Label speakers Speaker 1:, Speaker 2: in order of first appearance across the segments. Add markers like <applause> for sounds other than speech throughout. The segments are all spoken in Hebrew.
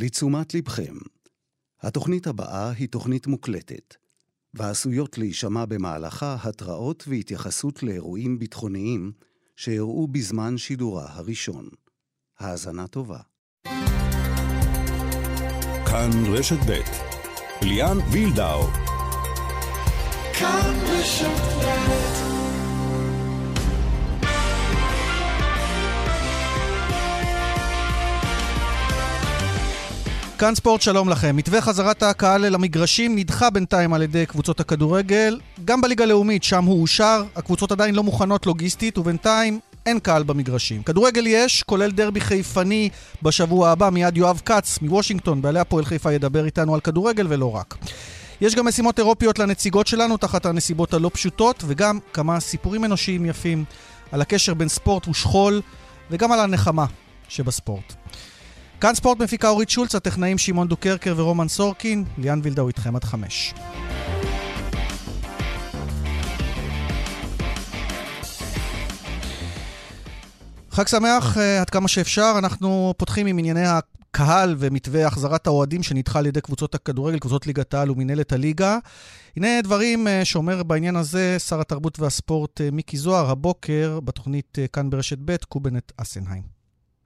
Speaker 1: לתשומת לבכם, התוכנית הבאה היא תוכנית מוקלטת, ועשויות להישמע במהלכה התראות והתייחסות לאירועים ביטחוניים שאירעו בזמן שידורה הראשון. האזנה טובה.
Speaker 2: כאן רשת ב' ליאן וילדאו. כאן רשת ב'
Speaker 3: כאן ספורט, שלום לכם. מתווה חזרת הקהל אל המגרשים נדחה בינתיים על ידי קבוצות הכדורגל. גם בליגה הלאומית, שם הוא אושר, הקבוצות עדיין לא מוכנות לוגיסטית, ובינתיים אין קהל במגרשים. כדורגל יש, כולל דרבי חיפני בשבוע הבא, מיד יואב כץ מוושינגטון, בעלי הפועל חיפה ידבר איתנו על כדורגל ולא רק. יש גם משימות אירופיות לנציגות שלנו תחת הנסיבות הלא פשוטות, וגם כמה סיפורים אנושיים יפים על הקשר בין ספורט ושכול, וגם על הנחמה שבספורט. כאן ספורט מפיקה אורית שולץ, הטכנאים שמעון דוקרקר ורומן סורקין, ליאן וילדאו איתכם עד חמש. חג שמח uh, עד כמה שאפשר, אנחנו פותחים עם ענייני הקהל ומתווה החזרת האוהדים שנדחה על ידי קבוצות הכדורגל, קבוצות ליגת העל ומינהלת הליגה. הנה דברים uh, שאומר בעניין הזה שר התרבות והספורט uh, מיקי זוהר הבוקר בתוכנית כאן ברשת ב' קובנט אסנהיים.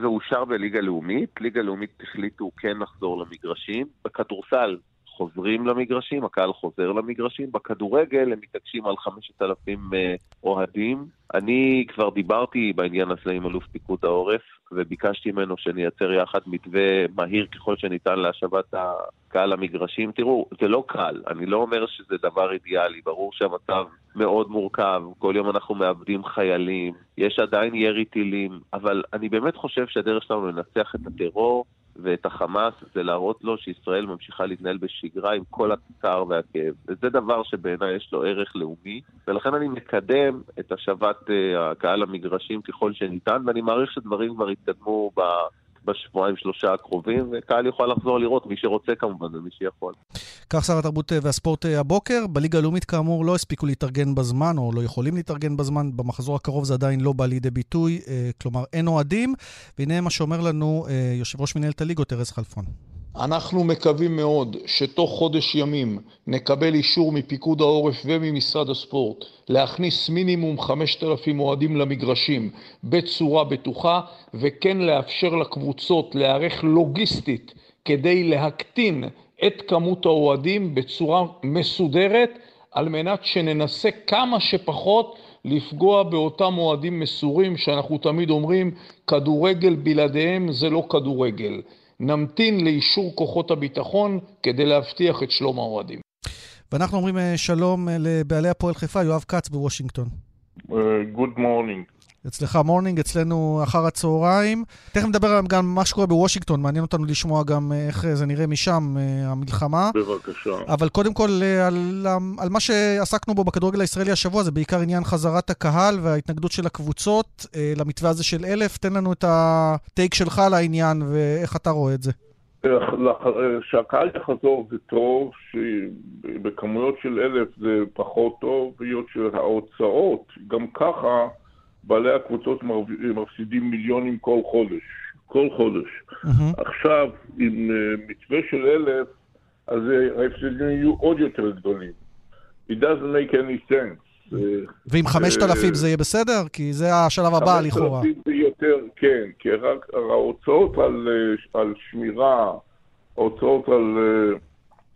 Speaker 4: זה אושר בליגה לאומית, ליגה לאומית החליטו כן לחזור למגרשים. בכדורסל חוזרים למגרשים, הקהל חוזר למגרשים. בכדורגל הם מתעקשים על 5,000 אה, אוהדים. אני כבר דיברתי בעניין הזה עם אלוף פיקוד העורף, וביקשתי ממנו שנייצר יחד מתווה מהיר ככל שניתן להשבת הקהל למגרשים. תראו, זה לא קל, אני לא אומר שזה דבר אידיאלי, ברור שהמצב מאוד מורכב, כל יום אנחנו מאבדים חיילים, יש עדיין ירי טילים, אבל אני באמת חושב שהדרך שלנו לנצח את הטרור ואת החמאס זה להראות לו שישראל ממשיכה להתנהל בשגרה עם כל הצער והכאב. וזה דבר שבעיניי יש לו ערך לאומי, ולכן אני מקדם את השבת uh, הקהל למגרשים ככל שניתן, ואני מעריך שדברים כבר יתקדמו ב... בשבועיים שלושה הקרובים, וקהל יוכל לחזור לראות, מי שרוצה כמובן ומי שיכול.
Speaker 3: כך שר התרבות והספורט הבוקר. בליגה הלאומית כאמור לא הספיקו להתארגן בזמן, או לא יכולים להתארגן בזמן. במחזור הקרוב זה עדיין לא בא לידי ביטוי, אה, כלומר אין אוהדים. והנה מה שאומר לנו אה, יושב ראש מנהלת הליגות, ארז חלפון.
Speaker 5: אנחנו מקווים מאוד שתוך חודש ימים נקבל אישור מפיקוד העורף וממשרד הספורט להכניס מינימום 5,000 אוהדים למגרשים בצורה בטוחה וכן לאפשר לקבוצות להיערך לוגיסטית כדי להקטין את כמות האוהדים בצורה מסודרת על מנת שננסה כמה שפחות לפגוע באותם אוהדים מסורים שאנחנו תמיד אומרים כדורגל בלעדיהם זה לא כדורגל. נמתין לאישור כוחות הביטחון כדי להבטיח את שלום האוהדים.
Speaker 3: ואנחנו אומרים אה, שלום אה, לבעלי הפועל חיפה, יואב כץ בוושינגטון.
Speaker 6: Good uh, morning.
Speaker 3: אצלך morning, אצלנו אחר הצהריים. תכף נדבר גם על מה שקורה בוושינגטון, מעניין אותנו לשמוע גם אה, איך זה נראה משם, אה, המלחמה.
Speaker 6: בבקשה.
Speaker 3: אבל קודם כל, אה, על, על מה שעסקנו בו בכדורגל הישראלי השבוע, זה בעיקר עניין חזרת הקהל וההתנגדות של הקבוצות למתווה הזה של אלף. תן לנו את הטייק שלך על העניין ואיך אתה רואה את זה.
Speaker 6: שהקהל יחזור זה טוב, שבכמויות של אלף זה פחות טוב, היות שההוצאות, גם ככה בעלי הקבוצות מפסידים מיליונים כל חודש. כל חודש. Mm-hmm. עכשיו, עם uh, מתווה של אלף, אז uh, ההפסדים יהיו עוד יותר גדולים. It doesn't make any sense.
Speaker 3: ועם 5,000 uh, זה יהיה בסדר? כי זה השלב הבא לכאורה.
Speaker 6: 5,000 זה יותר, כן, כי רק ההוצאות על, על שמירה, ההוצאות על...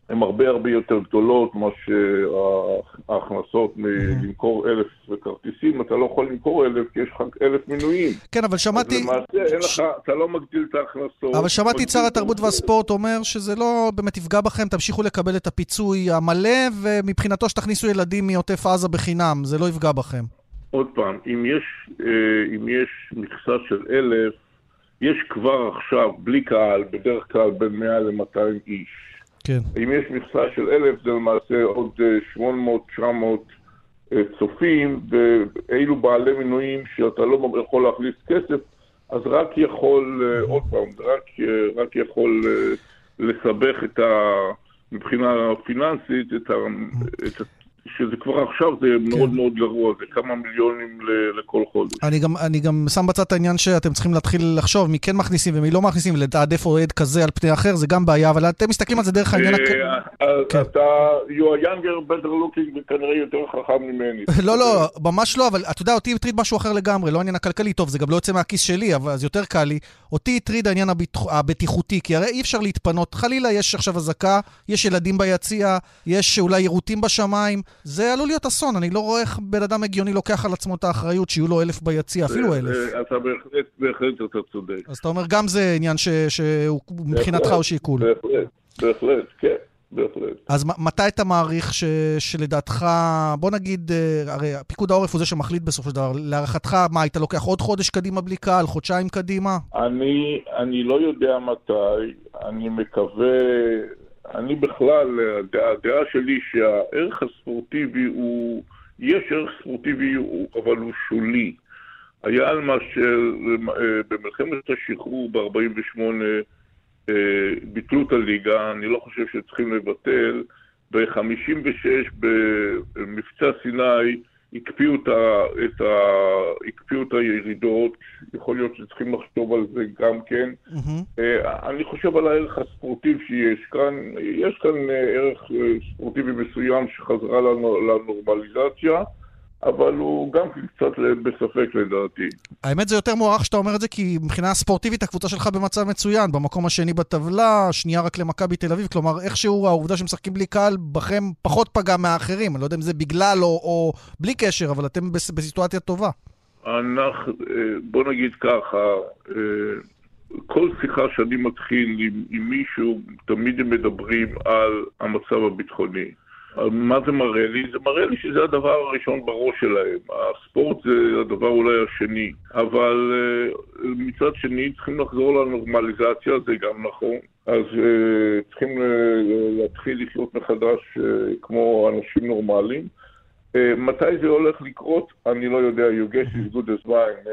Speaker 6: הן הרבה הרבה יותר גדולות מאשר ההכנסות מלמכור אלף כרטיסים. אתה לא יכול למכור אלף כי יש לך אלף מינויים.
Speaker 3: כן, אבל שמעתי...
Speaker 6: אז למעשה אין לך, אתה לא מגדיל את ההכנסות.
Speaker 3: אבל שמעתי את שר התרבות והספורט אומר שזה לא באמת יפגע בכם, תמשיכו לקבל את הפיצוי המלא, ומבחינתו שתכניסו ילדים מעוטף עזה בחינם, זה לא יפגע בכם.
Speaker 6: עוד פעם, אם יש, אה, אם יש מכסה של אלף, יש כבר עכשיו, בלי קהל, בדרך כלל בין 100 ל-200 איש.
Speaker 3: כן.
Speaker 6: אם יש מכסה של אלף, זה למעשה עוד 800-900 אה, אה, צופים, ואילו בעלי מנויים שאתה לא יכול להכניס כסף, אז רק יכול, אה, עוד פעם, רק, רק יכול לסבך את ה... מבחינה פיננסית, את, ה, את שזה כבר עכשיו זה כן. מאוד מאוד גרוע, זה כמה מיליונים ל- לכל חודש.
Speaker 3: אני גם, אני גם שם בצד את העניין שאתם צריכים להתחיל לחשוב מי כן מכניסים ומי לא מכניסים, ולתעדף אוהד כזה על פני אחר, זה גם בעיה, אבל אתם מסתכלים על זה דרך העניין...
Speaker 6: אה, כן. אתה, you are younger, better looking, וכנראה יותר חכם ממני. <laughs>
Speaker 3: לא, לא, ממש לא, אבל אתה יודע, אותי הטריד משהו אחר לגמרי, לא העניין הכלכלי, טוב, זה גם לא יוצא מהכיס שלי, אבל זה יותר קל לי. אותי הטריד העניין הבטיחותי, כי הרי אי אפשר להתפנות. חלילה, יש עכשיו אזעקה, יש ילדים ביציע, יש אולי יירוטים בשמיים, זה עלול להיות אסון. אני לא רואה איך בן אדם הגיוני לוקח על עצמו את האחריות שיהיו לו אלף ביציע, אפילו אלף.
Speaker 6: אתה בהחלט, בהחלט אתה צודק.
Speaker 3: אז אתה אומר, גם זה עניין שהוא מבחינתך הוא שיקול.
Speaker 6: בהחלט, בהחלט, כן. בהחלט.
Speaker 3: אז מתי אתה מעריך ש, שלדעתך, בוא נגיד, אה, הרי פיקוד העורף הוא זה שמחליט בסופו של דבר, להערכתך, מה, היית לוקח עוד חודש קדימה בלי קהל, חודשיים קדימה?
Speaker 6: אני, אני לא יודע מתי, אני מקווה, אני בכלל, הדעה, שלי שהערך הספורטיבי הוא, יש ערך ספורטיבי, אבל הוא שולי. היה על מה שבמלחמת השחרור ב-48' אה, ביטלו את הליגה, אני לא חושב שצריכים לבטל. ב-56' במבצע סיני הקפיאו את, ה, את, ה, הקפיאו את הירידות, יכול להיות שצריכים לחשוב על זה גם כן. Mm-hmm. אני חושב על הערך הספורטיבי שיש כאן, יש כאן אה, ערך ספורטיבי מסוים שחזרה לנורמליזציה. אבל הוא גם קצת בספק לדעתי.
Speaker 3: האמת זה יותר מוערך שאתה אומר את זה, כי מבחינה ספורטיבית הקבוצה שלך במצב מצוין, במקום השני בטבלה, שנייה רק למכבי תל אביב, כלומר איכשהו העובדה שמשחקים בלי קהל בכם פחות פגע מהאחרים, אני לא יודע אם זה בגלל או, או בלי קשר, אבל אתם בסיטואציה טובה.
Speaker 6: אנחנו, אה, בוא נגיד ככה, אה, כל שיחה שאני מתחיל עם, עם מישהו, תמיד הם מדברים על המצב הביטחוני. מה זה מראה לי? זה מראה לי שזה הדבר הראשון בראש שלהם. הספורט זה הדבר אולי השני. אבל uh, מצד שני צריכים לחזור לנורמליזציה, זה גם נכון. אז uh, צריכים uh, להתחיל לחיות מחדש כמו אנשים נורמליים. מתי זה הולך לקרות? אני לא יודע. You guess is good as mine.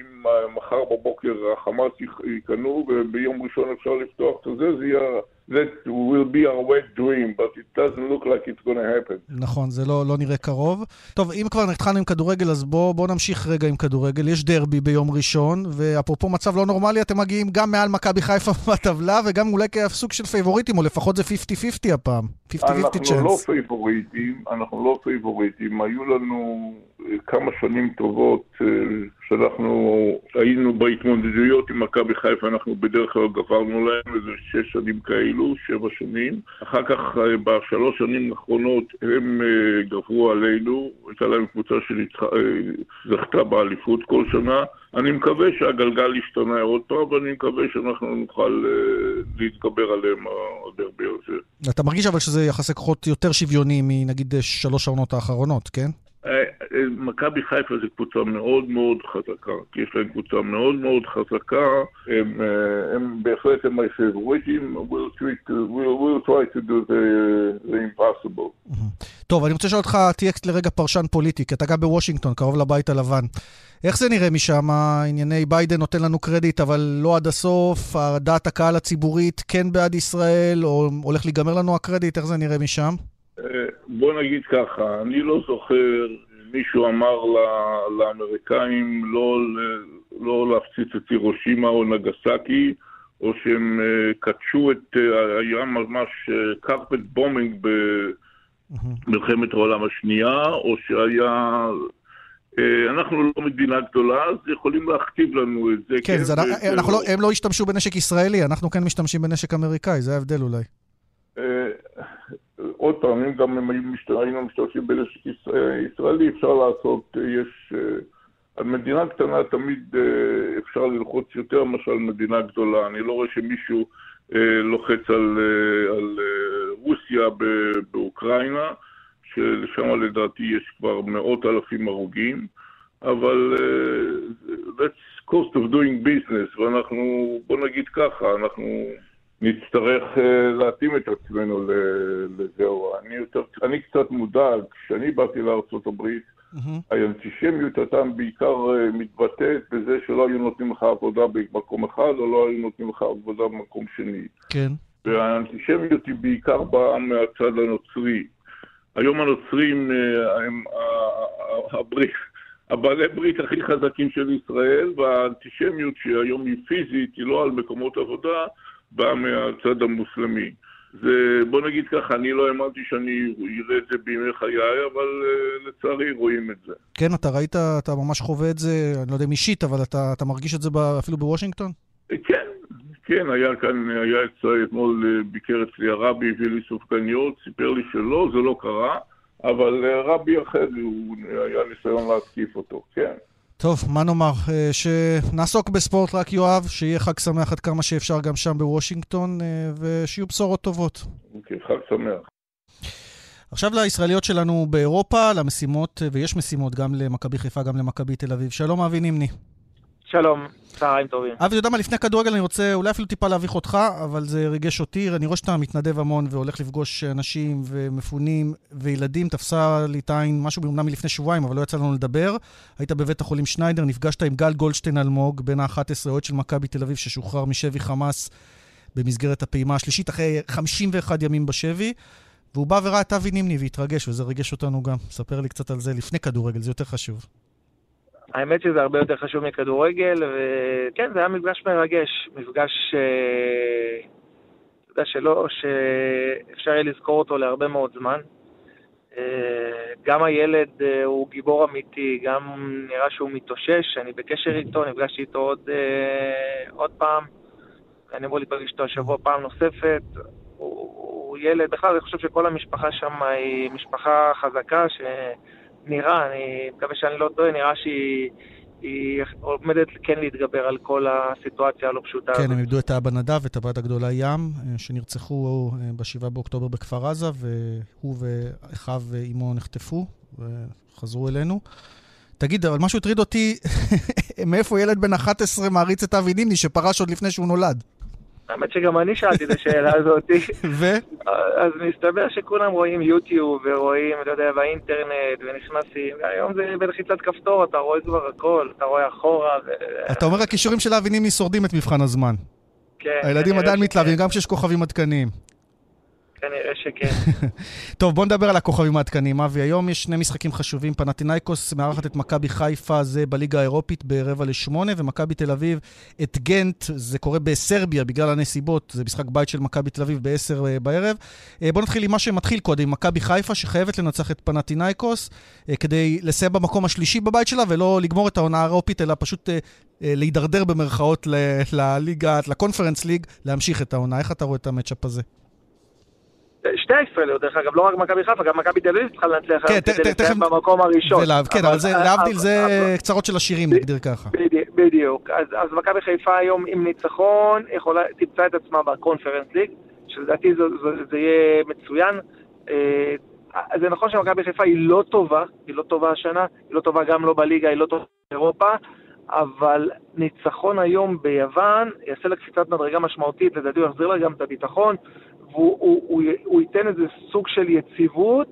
Speaker 6: אם מחר בבוקר החמאס ייכנעו וביום ראשון אפשר לפתוח את זה, זה יהיה... that will be our wet dream, but it doesn't look like it's going to happen.
Speaker 3: נכון, זה לא, לא נראה קרוב. טוב, אם כבר התחלנו עם כדורגל, אז בואו בוא נמשיך רגע עם כדורגל. יש דרבי ביום ראשון, ואפרופו מצב לא נורמלי, אתם מגיעים גם מעל מכבי חיפה <laughs> בטבלה, וגם אולי כסוג של פייבוריטים, או לפחות זה 50-50 הפעם. 50-50 chance.
Speaker 6: אנחנו לא פייבוריטים, אנחנו לא פייבוריטים. היו לנו כמה שנים טובות אה, שאנחנו היינו בהתמודדויות עם מכבי חיפה, אנחנו בדרך כלל גברנו להם איזה שש שנים כאלו, שבע שנים. אחר כך אה, בשלוש שנים האחרונות הם אה, גברו עלינו, הייתה להם קבוצה שזכתה באליפות כל שנה. אני מקווה שהגלגל ישתנה עוד פעם, ואני מקווה שאנחנו נוכל להתגבר עליהם הדרבי הזה.
Speaker 3: אתה מרגיש אבל שזה יחסי כוחות יותר שוויוני מנגיד שלוש העונות האחרונות, כן?
Speaker 6: מכבי חיפה זו קבוצה מאוד מאוד חזקה, כי יש להם קבוצה מאוד מאוד חזקה, הם, אה, הם בהחלט הם הפייבוריטים, we'll, we'll, we'll try to do the, the impossible.
Speaker 3: טוב, אני רוצה לשאול אותך, תהיה לרגע פרשן פוליטי, כי אתה גם בוושינגטון, קרוב לבית הלבן. איך זה נראה משם? ענייני ביידן נותן לנו קרדיט, אבל לא עד הסוף, דעת הקהל הציבורית כן בעד ישראל, או הולך להיגמר לנו הקרדיט, איך זה נראה משם?
Speaker 6: אה, בוא נגיד ככה, אני לא זוכר מישהו אמר לאמריקאים לא, לא להפציץ את הירושימה או נגסקי, או שהם אה, קדשו את, אה, היה ממש carpet bombing במלחמת העולם השנייה, או שהיה... אנחנו לא מדינה גדולה, אז יכולים להכתיב לנו את זה.
Speaker 3: כן, כן זה, אנחנו לא, הם לא השתמשו בנשק ישראלי, אנחנו כן משתמשים בנשק אמריקאי, זה ההבדל אולי.
Speaker 6: עוד פעם, אם גם אם היינו משתמשים בנשק ישראלי, אפשר לעשות, יש... אה, על מדינה קטנה תמיד אה, אפשר ללחוץ יותר מאשר על מדינה גדולה. אני לא רואה שמישהו אה, לוחץ על, על רוסיה באוקראינה, ששם לדעתי יש כבר מאות אלפים הרוגים, אבל that's cost of doing business, ואנחנו, בוא נגיד ככה, אנחנו... נצטרך uh, להתאים את עצמנו לזהו. אני, יותר, אני קצת מודאג, כשאני באתי הברית, mm-hmm. האנטישמיות הייתה בעיקר uh, מתבטאת בזה שלא היו נותנים לך עבודה במקום אחד, או לא היו נותנים לך עבודה במקום שני.
Speaker 3: כן.
Speaker 6: והאנטישמיות היא בעיקר באה מהצד הנוצרי. היום הנוצרים הם הברית, הבעלי ברית הכי חזקים של ישראל, והאנטישמיות שהיום היא פיזית, היא לא על מקומות עבודה, באה מהצד המוסלמי. זה, בוא נגיד ככה, אני לא האמנתי שאני אראה את זה בימי חיי, אבל uh, לצערי רואים את זה.
Speaker 3: כן, אתה ראית, אתה ממש חווה את זה, אני לא יודע אם אישית, אבל אתה, אתה מרגיש את זה אפילו בוושינגטון?
Speaker 6: כן, כן, היה כאן, היה אצלי אתמול, אה, ביקר אצלי הרבי, הביא לי סופגניות, סיפר לי שלא, זה לא קרה, אבל אה, רבי אחר, הוא היה ניסיון להתקיף אותו, כן.
Speaker 3: טוב, מה נאמר? אה, שנעסוק בספורט רק יואב, שיהיה חג שמח עד כמה שאפשר גם שם בוושינגטון, ושיהיו בשורות טובות.
Speaker 6: אוקיי, חג שמח.
Speaker 3: עכשיו לישראליות שלנו באירופה, למשימות, ויש משימות גם למכבי חיפה, גם למכבי תל אביב. שלום אבי נימני.
Speaker 7: שלום, צהריים טובים.
Speaker 3: אבי, אתה יודע מה, לפני כדורגל אני רוצה אולי אפילו טיפה להביך אותך, אבל זה ריגש אותי. אני רואה שאתה מתנדב המון והולך לפגוש אנשים ומפונים וילדים. תפסה לי את העין משהו אומנם מלפני שבועיים, אבל לא יצא לנו לדבר. היית בבית החולים שניידר, נפגשת עם גל גולדשטיין אלמוג, בן ה-11, אוהד של מכבי תל אביב, ששוחרר משבי חמאס במסגרת הפעימה השלישית, אחרי 51 ימים בשבי. והוא בא וראה את אבי נימני והתרגש, וזה ריגש אותנו גם. ספר לי קצת על זה לפני כדורגל, זה יותר חשוב.
Speaker 7: האמת שזה הרבה יותר חשוב מכדורגל, וכן, זה היה מפגש מרגש, מפגש, אה, אתה יודע, שלא, שאפשר יהיה לזכור אותו להרבה מאוד זמן. אה, גם הילד אה, הוא גיבור אמיתי, גם נראה שהוא מתאושש, אני בקשר איתו, נפגשתי איתו עוד, עוד פעם, אני אמור להיפגש איתו השבוע פעם נוספת. הוא, הוא ילד, בכלל אני חושב שכל המשפחה שם היא משפחה חזקה, ש... נראה, אני מקווה שאני לא טועה, נראה שהיא... היא עומדת כן להתגבר על כל הסיטואציה הלא פשוטה
Speaker 3: כן, הזאת. הם איבדו את האבא נדב ואת הבת הגדולה ים, אה, שנרצחו אה, ב-7 באוקטובר בכפר עזה, והוא ואחיו ואימו נחטפו וחזרו אלינו. תגיד, אבל משהו הטריד אותי, <laughs> מאיפה ילד בן 11 מעריץ את אבי נימני שפרש עוד לפני שהוא נולד?
Speaker 7: האמת שגם אני שאלתי את השאלה הזאת. <laughs>
Speaker 3: ו?
Speaker 7: אז מסתבר שכולם רואים יוטיוב ורואים, אתה יודע, באינטרנט ונכנסים. היום זה בלחיצת כפתור, אתה רואה כבר הכל, אתה רואה אחורה. ו...
Speaker 3: אתה אומר הכישורים של האבינים שורדים את מבחן הזמן.
Speaker 7: כן.
Speaker 3: הילדים עדיין מתלהבים, גם כשיש כוכבים עדכניים.
Speaker 7: כנראה שכן. <laughs>
Speaker 3: טוב, בוא נדבר על הכוכבים העדכניים. אבי, היום יש שני משחקים חשובים. פנטינאיקוס מארחת את מכבי חיפה, זה בליגה האירופית ברבע לשמונה, ומכבי תל אביב את גנט, זה קורה בסרביה בגלל הנסיבות, זה משחק בית של מכבי תל אביב בעשר אה, בערב. אה, בוא נתחיל עם מה שמתחיל קודם, מכבי חיפה, שחייבת לנצח את פנטינאיקוס, אה, כדי לסיים במקום השלישי בבית שלה, ולא לגמור את העונה האירופית, אלא פשוט להידרדר במרכאות <laughs> לליגה, לקונפרנס ליג, להמשיך את העונה. איך אתה רואה את המצ'אפ הזה?
Speaker 7: שתי הישראליות, דרך אגב, לא רק מכבי חיפה, גם מכבי תל אביב צריכה לנצח כן, כדי לסיים במקום הראשון.
Speaker 3: כן, אבל זה, להבדיל, זה קצרות של השירים, נגדיר ככה.
Speaker 7: בדיוק. אז מכבי חיפה היום עם ניצחון, יכולה, תמצא את עצמה בקונפרנס ליג, שלדעתי זה יהיה מצוין. אה, זה נכון שמכבי חיפה היא לא טובה, היא לא טובה השנה, היא לא טובה גם לא בליגה, היא לא טובה באירופה, אבל ניצחון היום ביוון יעשה לה קפיצת מדרגה משמעותית, לדעתי הוא יחזיר לה גם את הביטחון, והוא הוא, הוא, הוא ייתן איזה סוג של יציבות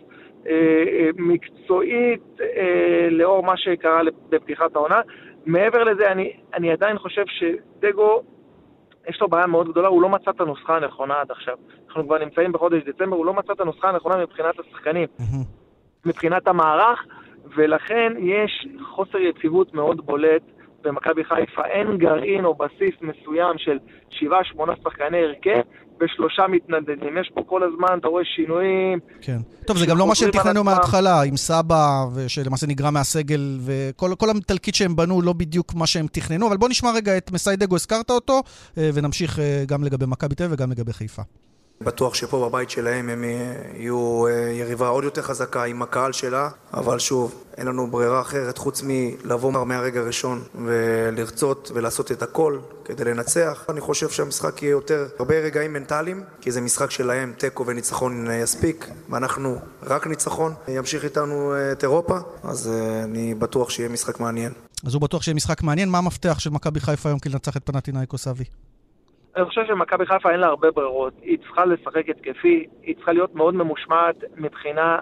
Speaker 7: אה, אה, מקצועית אה, לאור מה שקרה בפתיחת העונה. מעבר לזה, אני, אני עדיין חושב שדגו, יש לו בעיה מאוד גדולה, הוא לא מצא את הנוסחה הנכונה עד עכשיו. אנחנו כבר נמצאים בחודש דצמבר, הוא לא מצא את הנוסחה הנכונה מבחינת השחקנים, מבחינת המערך, ולכן יש חוסר יציבות מאוד בולט במכבי חיפה. אין גרעין או בסיס מסוים של שבעה, שמונה שחקני הרכב, ושלושה מתנדדים. יש פה כל הזמן, אתה רואה שינויים.
Speaker 3: כן. טוב, זה גם לא מה שהם תכננו מההתחלה, עם סבא, שלמעשה נגרע מהסגל, וכל התלקיט שהם בנו לא בדיוק מה שהם תכננו, אבל בוא נשמע רגע את מסיידגו, הזכרת אותו, אה, ונמשיך אה, גם לגבי מכבי תל וגם לגבי חיפה.
Speaker 8: בטוח שפה בבית שלהם הם יהיו אה, יריבה עוד יותר חזקה עם הקהל שלה, אבל שוב, אין לנו ברירה אחרת חוץ מלבוא מהרגע הראשון ולרצות ולעשות את הכל כדי לנצח. אני חושב שהמשחק יהיה יותר הרבה רגעים מנטליים, כי זה משחק שלהם, תיקו וניצחון יספיק, ואנחנו רק ניצחון ימשיך איתנו אה, את אירופה, אז אה, אני בטוח שיהיה משחק מעניין.
Speaker 3: אז הוא בטוח שיהיה משחק מעניין. מה המפתח של מכבי חיפה היום כדי לנצח את פנטינאיקוס אבי?
Speaker 7: אני חושב שמכבי חיפה אין לה הרבה ברירות. היא צריכה לשחק התקפי, היא צריכה להיות מאוד ממושמעת מבחינה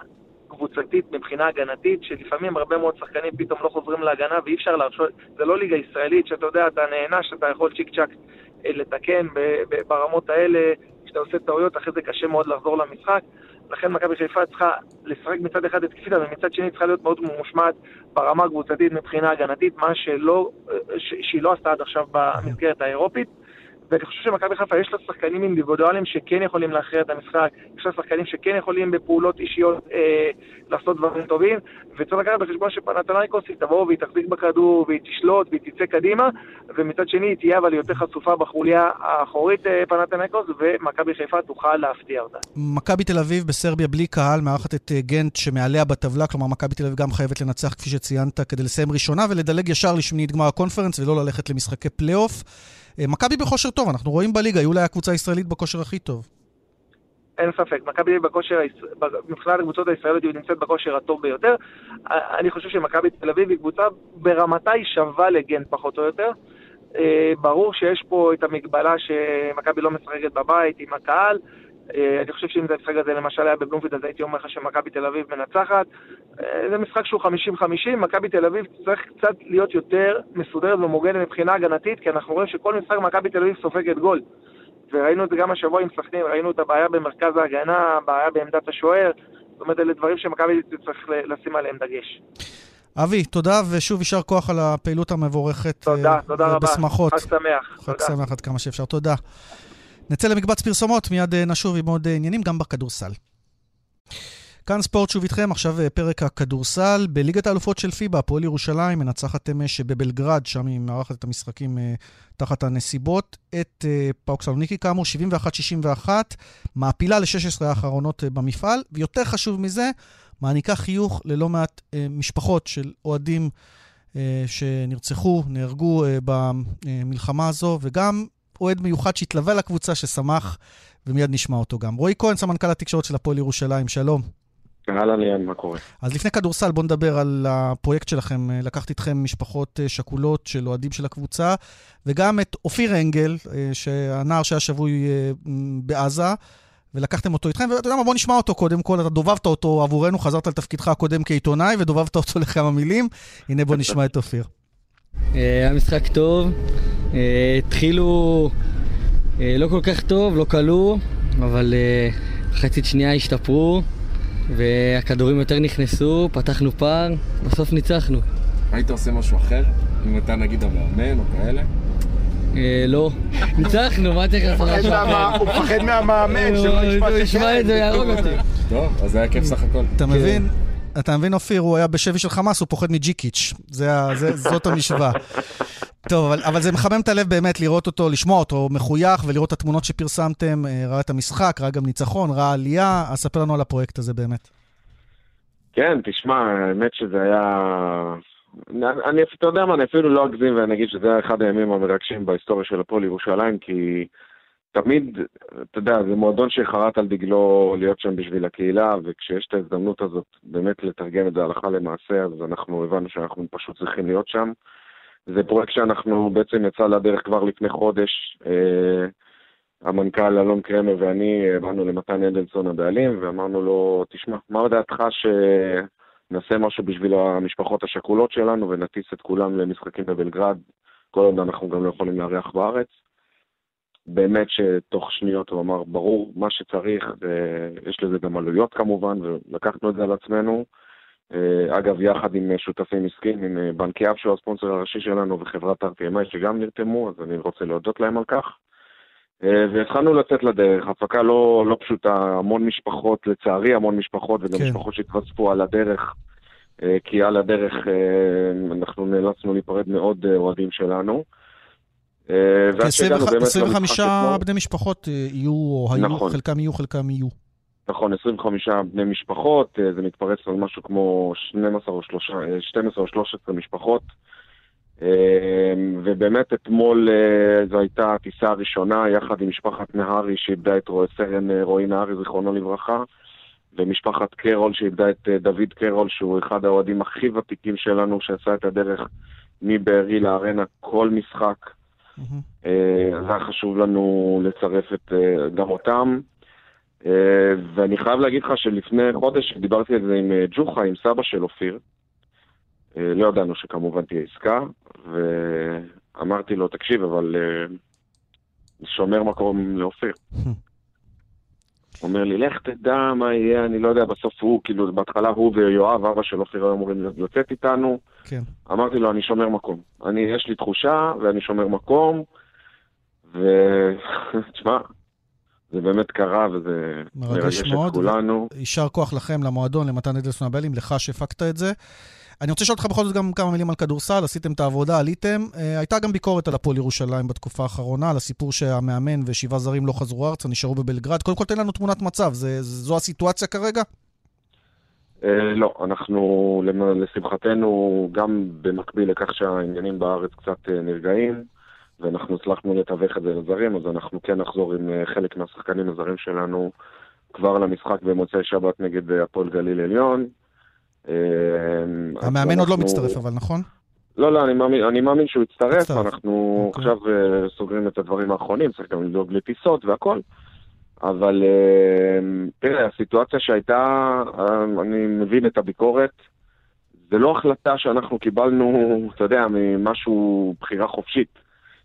Speaker 7: קבוצתית, מבחינה הגנתית, שלפעמים הרבה מאוד שחקנים פתאום לא חוזרים להגנה ואי אפשר להרשות, זה לא ליגה ישראלית שאתה יודע, אתה נענש, אתה יכול צ'יק צ'אק אה, לתקן ברמות האלה, כשאתה עושה טעויות, אחרי זה קשה מאוד לחזור למשחק. לכן מכבי חיפה צריכה לשחק מצד אחד התקפית, אבל מצד שני צריכה להיות מאוד ממושמעת ברמה הקבוצתית מבחינה הגנתית, מה שלא, ש, שהיא לא עשתה עד עכשיו במסגרת האירופית. ואני חושב שמכבי חיפה יש לה שחקנים אינדיבידואליים שכן יכולים להכריע את המשחק, יש לה שחקנים שכן יכולים בפעולות אישיות אה, לעשות דברים טובים, וצריך לקחת בחשבון שפנתנייקוס היא תבוא והיא תחזיק בכדור והיא תשלוט והיא תצא קדימה, ומצד שני היא תהיה אבל יותר חשופה בחוליה האחורית אה, פנתנייקוס, ומכבי חיפה תוכל להפתיע אותה.
Speaker 3: מכבי תל אביב בסרביה בלי קהל מארחת את אה, גנט שמעליה בטבלה, כלומר מכבי תל אביב גם חייבת לנצח כפי שציינת כדי לסיים ראשונה ולדלג ישר לשמינית גמר הקונפרנס ולא ללכת למשחקי פלייאוף. אה, מכבי בכושר טוב, אנחנו רואים בליגה, היא אולי הקבוצה הישראלית בכושר הכי טוב.
Speaker 7: אין ספק, מכבי בכושר, מבחינת הקבוצות הישראליות היא נמצאת בכושר הטוב ביותר. אני חושב שמכבי תל אביב היא קבוצה ברמתה היא שווה לגנט פחות או יותר. אה, ברור שיש פה את המגבלה שמכבי לא משחקת בבית עם הקהל. אה, אני חושב שאם זה המשחק הזה למשל היה בבלומפיד, אז הייתי אומר לך שמכבי תל אביב מנצחת. אה, זה משחק שהוא 50-50, מכבי תל אביב צריך קצת להיות יותר מסודרת ומוגנת מבחינה הגנתית, כי אנחנו רואים שכל משחק מכבי תל אביב סופגת גול. וראינו את זה גם השבוע עם סכנין, ראינו את הבעיה במרכז ההגנה, הבעיה בעמדת השוער. זאת אומרת, אלה דברים שמכבי צריך לשים עליהם דגש.
Speaker 3: אבי, תודה, ושוב יישר כוח על הפעילות המבורכת.
Speaker 7: תודה, תודה רבה.
Speaker 3: בשמחות.
Speaker 7: חג שמח.
Speaker 3: חג שמח עד כמה שאפשר, תודה. נצא למקבץ פרסומות, מיד אה, נשוב עם עוד אה, עניינים, גם בכדורסל. כאן ספורט שוב איתכם, עכשיו אה, פרק הכדורסל. בליגת האלופות של פיבה, הפועל ירושלים מנצחת אמש בבלגרד, שם היא מארחת את המשחקים תחת הנסיבות, את פאוק סלוניקי כאמור, 71-61, מעפילה ל-16 האחרונות במפעל, ויותר חשוב מזה, מעניקה חיוך ללא מעט משפחות של אוהדים שנרצחו, נהרגו במלחמה הזו, וגם אוהד מיוחד שהתלווה לקבוצה, ששמח, ומיד נשמע אותו גם. רועי כהן, סמנכ"ל התקשורת של הפועל ירושלים, שלום.
Speaker 9: אהלן ליאן, מה קורה?
Speaker 3: אז לפני כדורסל, בואו נדבר על הפרויקט שלכם. לקחת איתכם משפחות אה, שכולות של אוהדים של הקבוצה, וגם את אופיר אנגל, אה, הנער שהיה שבוי אה, בעזה, ולקחתם אותו איתכם, ואתה יודע מה, בוא נשמע אותו קודם כל. אתה דובבת אותו עבורנו, חזרת לתפקידך הקודם כעיתונאי, ודובבת אותו לכמה מילים. הנה בוא נשמע את אופיר.
Speaker 10: היה משחק טוב, אה, התחילו אה, לא כל כך טוב, לא כלו, אבל אה, מחצית שנייה השתפרו והכדורים יותר נכנסו, פתחנו פער, בסוף ניצחנו.
Speaker 9: היית עושה משהו אחר? אם אתה נגיד המאמן או כאלה?
Speaker 10: לא. ניצחנו, מה צריך לעשות משהו אחר?
Speaker 11: הוא מפחד מהמאמן, שלא
Speaker 10: ישמע את זה, יהרוג אותי.
Speaker 9: טוב, אז זה היה כיף סך הכל.
Speaker 3: אתה מבין? אתה מבין, אופיר, הוא היה בשבי של חמאס, הוא פוחד מג'יקיץ'. זאת המשוואה. טוב, אבל, אבל זה מחמם את הלב באמת לראות אותו, לשמוע אותו מחוייך ולראות את התמונות שפרסמתם, אה, ראה את המשחק, ראה גם ניצחון, ראה עלייה, אז ספר לנו על הפרויקט הזה באמת.
Speaker 9: כן, תשמע, האמת שזה היה... אני, אתה יודע מה, אני אפילו לא אגזים ואני אגיד שזה היה אחד הימים המרגשים בהיסטוריה של הפועל ירושלים, כי תמיד, אתה יודע, זה מועדון שחרט על דגלו להיות שם בשביל הקהילה, וכשיש את ההזדמנות הזאת באמת לתרגם את זה הלכה למעשה, אז אנחנו הבנו שאנחנו פשוט צריכים להיות שם. זה פרויקט שאנחנו בעצם יצא לדרך כבר לפני חודש. אה, המנכ"ל אלון קרמר ואני באנו למתן אדלסון הבעלים, ואמרנו לו, תשמע, מה דעתך שנעשה משהו בשביל המשפחות השכולות שלנו ונטיס את כולם למשחקים בבלגרד, כל עוד אנחנו גם לא יכולים לארח בארץ. באמת שתוך שניות הוא אמר, ברור, מה שצריך, יש לזה גם עלויות כמובן, ולקחנו את זה על עצמנו. אה, אגב, יחד עם שותפים עסקיים, עם אה, בנקי אב שהוא הספונסר הראשי שלנו וחברת RPMI שגם נרתמו, אז אני רוצה להודות להם על כך. אה, והתחלנו לצאת לדרך, הפקה לא, לא פשוטה, המון משפחות, לצערי המון משפחות, וגם כן. משפחות שהתווספו על הדרך, כי על הדרך אנחנו נאלצנו להיפרד מעוד אוהדים שלנו.
Speaker 3: כ-25 בני משפחות יהיו, או היו, נכון. חלקם יהיו, חלקם יהיו.
Speaker 9: נכון, 25 בני משפחות, אה, זה מתפרץ על משהו כמו 12 או, 12 או 13 משפחות. אה, ובאמת אתמול אה, זו הייתה הטיסה הראשונה יחד עם משפחת נהרי שאיבדה את סרן רועי נהרי, זיכרונו לברכה, ומשפחת קרול שאיבדה את דוד קרול, שהוא אחד האוהדים הכי ותיקים שלנו, שעשה את הדרך מבארי לארנה כל משחק. Mm-hmm. אז היה חשוב לנו לצרף את, גם אותם. אה, ואני חייב להגיד לך שלפני חודש דיברתי על זה עם אה, ג'וחה, עם סבא של אופיר. אה, לא ידענו שכמובן תהיה עסקה, ואמרתי לו, תקשיב, אבל שומר מקום לאופיר. אומר לי, לך תדע מה יהיה, אני לא יודע, בסוף הוא, כאילו, בהתחלה הוא ויואב, אבא של אופיר היו אמורים לצאת איתנו.
Speaker 3: כן.
Speaker 9: אמרתי לו, אני שומר מקום. אני, יש לי תחושה, ואני שומר מקום, ותשמע, <laughs> זה באמת קרה, וזה
Speaker 3: מרגש
Speaker 9: את
Speaker 3: מאוד.
Speaker 9: כולנו.
Speaker 3: יישר כוח לכם, למועדון, למתן אדלסון הבעלים, לך שהפקת את זה. אני רוצה לשאול אותך בכל זאת גם כמה מילים על כדורסל, עשיתם את העבודה, עליתם. אה, הייתה גם ביקורת על הפועל ירושלים בתקופה האחרונה, על הסיפור שהמאמן ושבעה זרים לא חזרו ארצה, נשארו בבלגרד. קודם כל תן לנו תמונת מצב, זה, זו הסיטואציה כרגע?
Speaker 9: אה, לא, אנחנו, לשמחתנו, גם במקביל לכך שהעניינים בארץ קצת אה, נרגעים, ואנחנו הצלחנו לתווך את זה לזרים, אז אנחנו כן נחזור עם חלק מהשחקנים הזרים שלנו כבר למשחק במוצאי שבת נגד הפועל גליל עליון. אז
Speaker 3: המאמן עוד לא מצטרף, אבל נכון?
Speaker 9: לא, לא, אני מאמין, אני מאמין שהוא יצטרף. אנחנו
Speaker 3: אוקיי.
Speaker 9: עכשיו אה, סוגרים את הדברים האחרונים, צריך גם לדאוג לטיסות והכל. אבל אה, תראה, הסיטואציה שהייתה, אה, אני מבין את הביקורת. זה לא החלטה שאנחנו קיבלנו, אתה יודע, ממשהו, בחירה חופשית.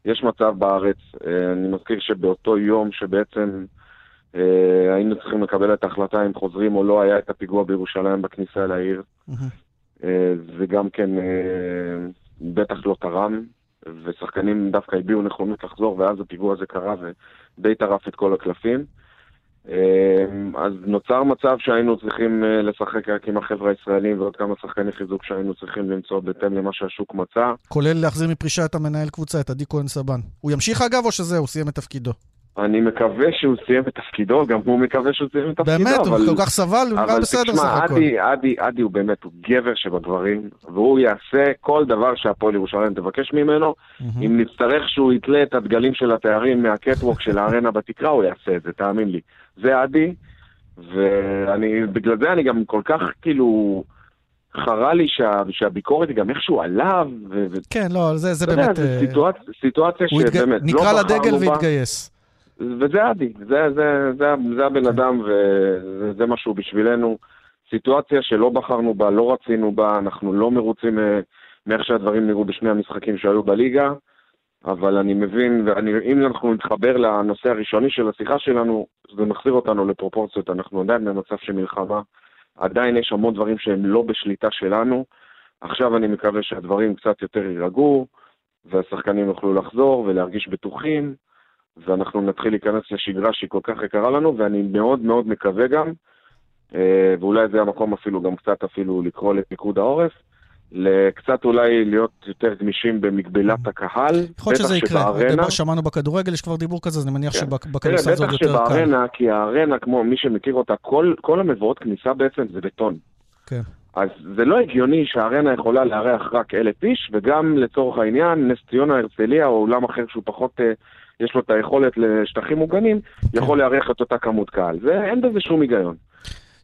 Speaker 9: יש מצב בארץ, אה, אני מזכיר שבאותו יום שבעצם היינו צריכים לקבל את ההחלטה אם חוזרים או לא, היה את הפיגוע בירושלים בכניסה לעיר. אה, זה גם כן אה, בטח לא תרם, ושחקנים דווקא הביעו נכונות לחזור, ואז הפיגוע הזה קרה ודי טרף את כל הקלפים. אה, אז נוצר מצב שהיינו צריכים אה, לשחק רק עם החבר'ה הישראלים ועוד כמה שחקני חיזוק שהיינו צריכים למצוא בהתאם למה שהשוק מצא.
Speaker 3: כולל להחזיר מפרישה את המנהל קבוצה, את עדי כהן סבן. הוא ימשיך אגב, או שזהו, סיים את תפקידו?
Speaker 9: אני מקווה שהוא סיים את תפקידו, גם הוא מקווה שהוא סיים את תפקידו,
Speaker 3: באמת, הוא
Speaker 9: אבל...
Speaker 3: כל כך סבל, הוא נראה
Speaker 9: אבל
Speaker 3: בסדר סך
Speaker 9: תשמע,
Speaker 3: הכל.
Speaker 9: עדי, עדי, עדי הוא באמת, הוא גבר שבדברים, והוא יעשה כל דבר שהפועל ירושלים תבקש ממנו. אם נצטרך שהוא יתלה את הדגלים של התארים מהקטווק של הארנה בתקרה, הוא יעשה את זה, תאמין לי. זה עדי, ואני, בגלל זה אני גם כל כך, כאילו, חרה לי שה, שהביקורת היא גם איכשהו עליו, ו...
Speaker 3: כן, לא, זה זה
Speaker 9: אתה יודע,
Speaker 3: באמת...
Speaker 9: זו
Speaker 3: אה,
Speaker 9: סיטואציה, סיטואציה
Speaker 3: הוא
Speaker 9: שבאמת, לא
Speaker 3: נקרא
Speaker 9: בחרנו
Speaker 3: לדגל
Speaker 9: בה.
Speaker 3: והתגייס.
Speaker 9: וזה עדי, זה, זה, זה, זה הבן אדם וזה זה משהו בשבילנו. סיטואציה שלא בחרנו בה, לא רצינו בה, אנחנו לא מרוצים אה, מאיך שהדברים נראו בשני המשחקים שהיו בליגה, אבל אני מבין, ואם אנחנו נתחבר לנושא הראשוני של השיחה שלנו, זה מחזיר אותנו לפרופורציות, אנחנו עדיין במצב של מלחמה, עדיין יש המון דברים שהם לא בשליטה שלנו. עכשיו אני מקווה שהדברים קצת יותר יירגעו, והשחקנים יוכלו לחזור ולהרגיש בטוחים. ואנחנו נתחיל להיכנס לשגרה שהיא כל כך יקרה לנו, ואני מאוד מאוד מקווה גם, אה, ואולי זה המקום אפילו, גם קצת אפילו לקרוא לפיקוד העורף, לקצת אולי להיות יותר גמישים במגבלת הקהל,
Speaker 3: יכול להיות שזה
Speaker 9: בטח
Speaker 3: יקרה.
Speaker 9: שבארנה,
Speaker 3: דבר- שמענו בכדורגל, יש כבר דיבור כזה, אז אני מניח
Speaker 9: כן. תראה,
Speaker 3: שבכדורסל זה עוד
Speaker 9: בטח
Speaker 3: יותר קל.
Speaker 9: שבארנה, כי הארנה, כמו מי שמכיר אותה, כל, כל המבואות כניסה בעצם זה בטון.
Speaker 3: כן.
Speaker 9: אז זה לא הגיוני שהארנה יכולה לארח רק אלף איש, וגם לצורך העניין, נס ציונה, הרצליה, או אולם אחר שהוא פחות, אה, יש לו את היכולת לשטחים מוגנים,
Speaker 3: כן.
Speaker 9: יכול לארח את אותה כמות קהל. זה, אין בזה שום היגיון.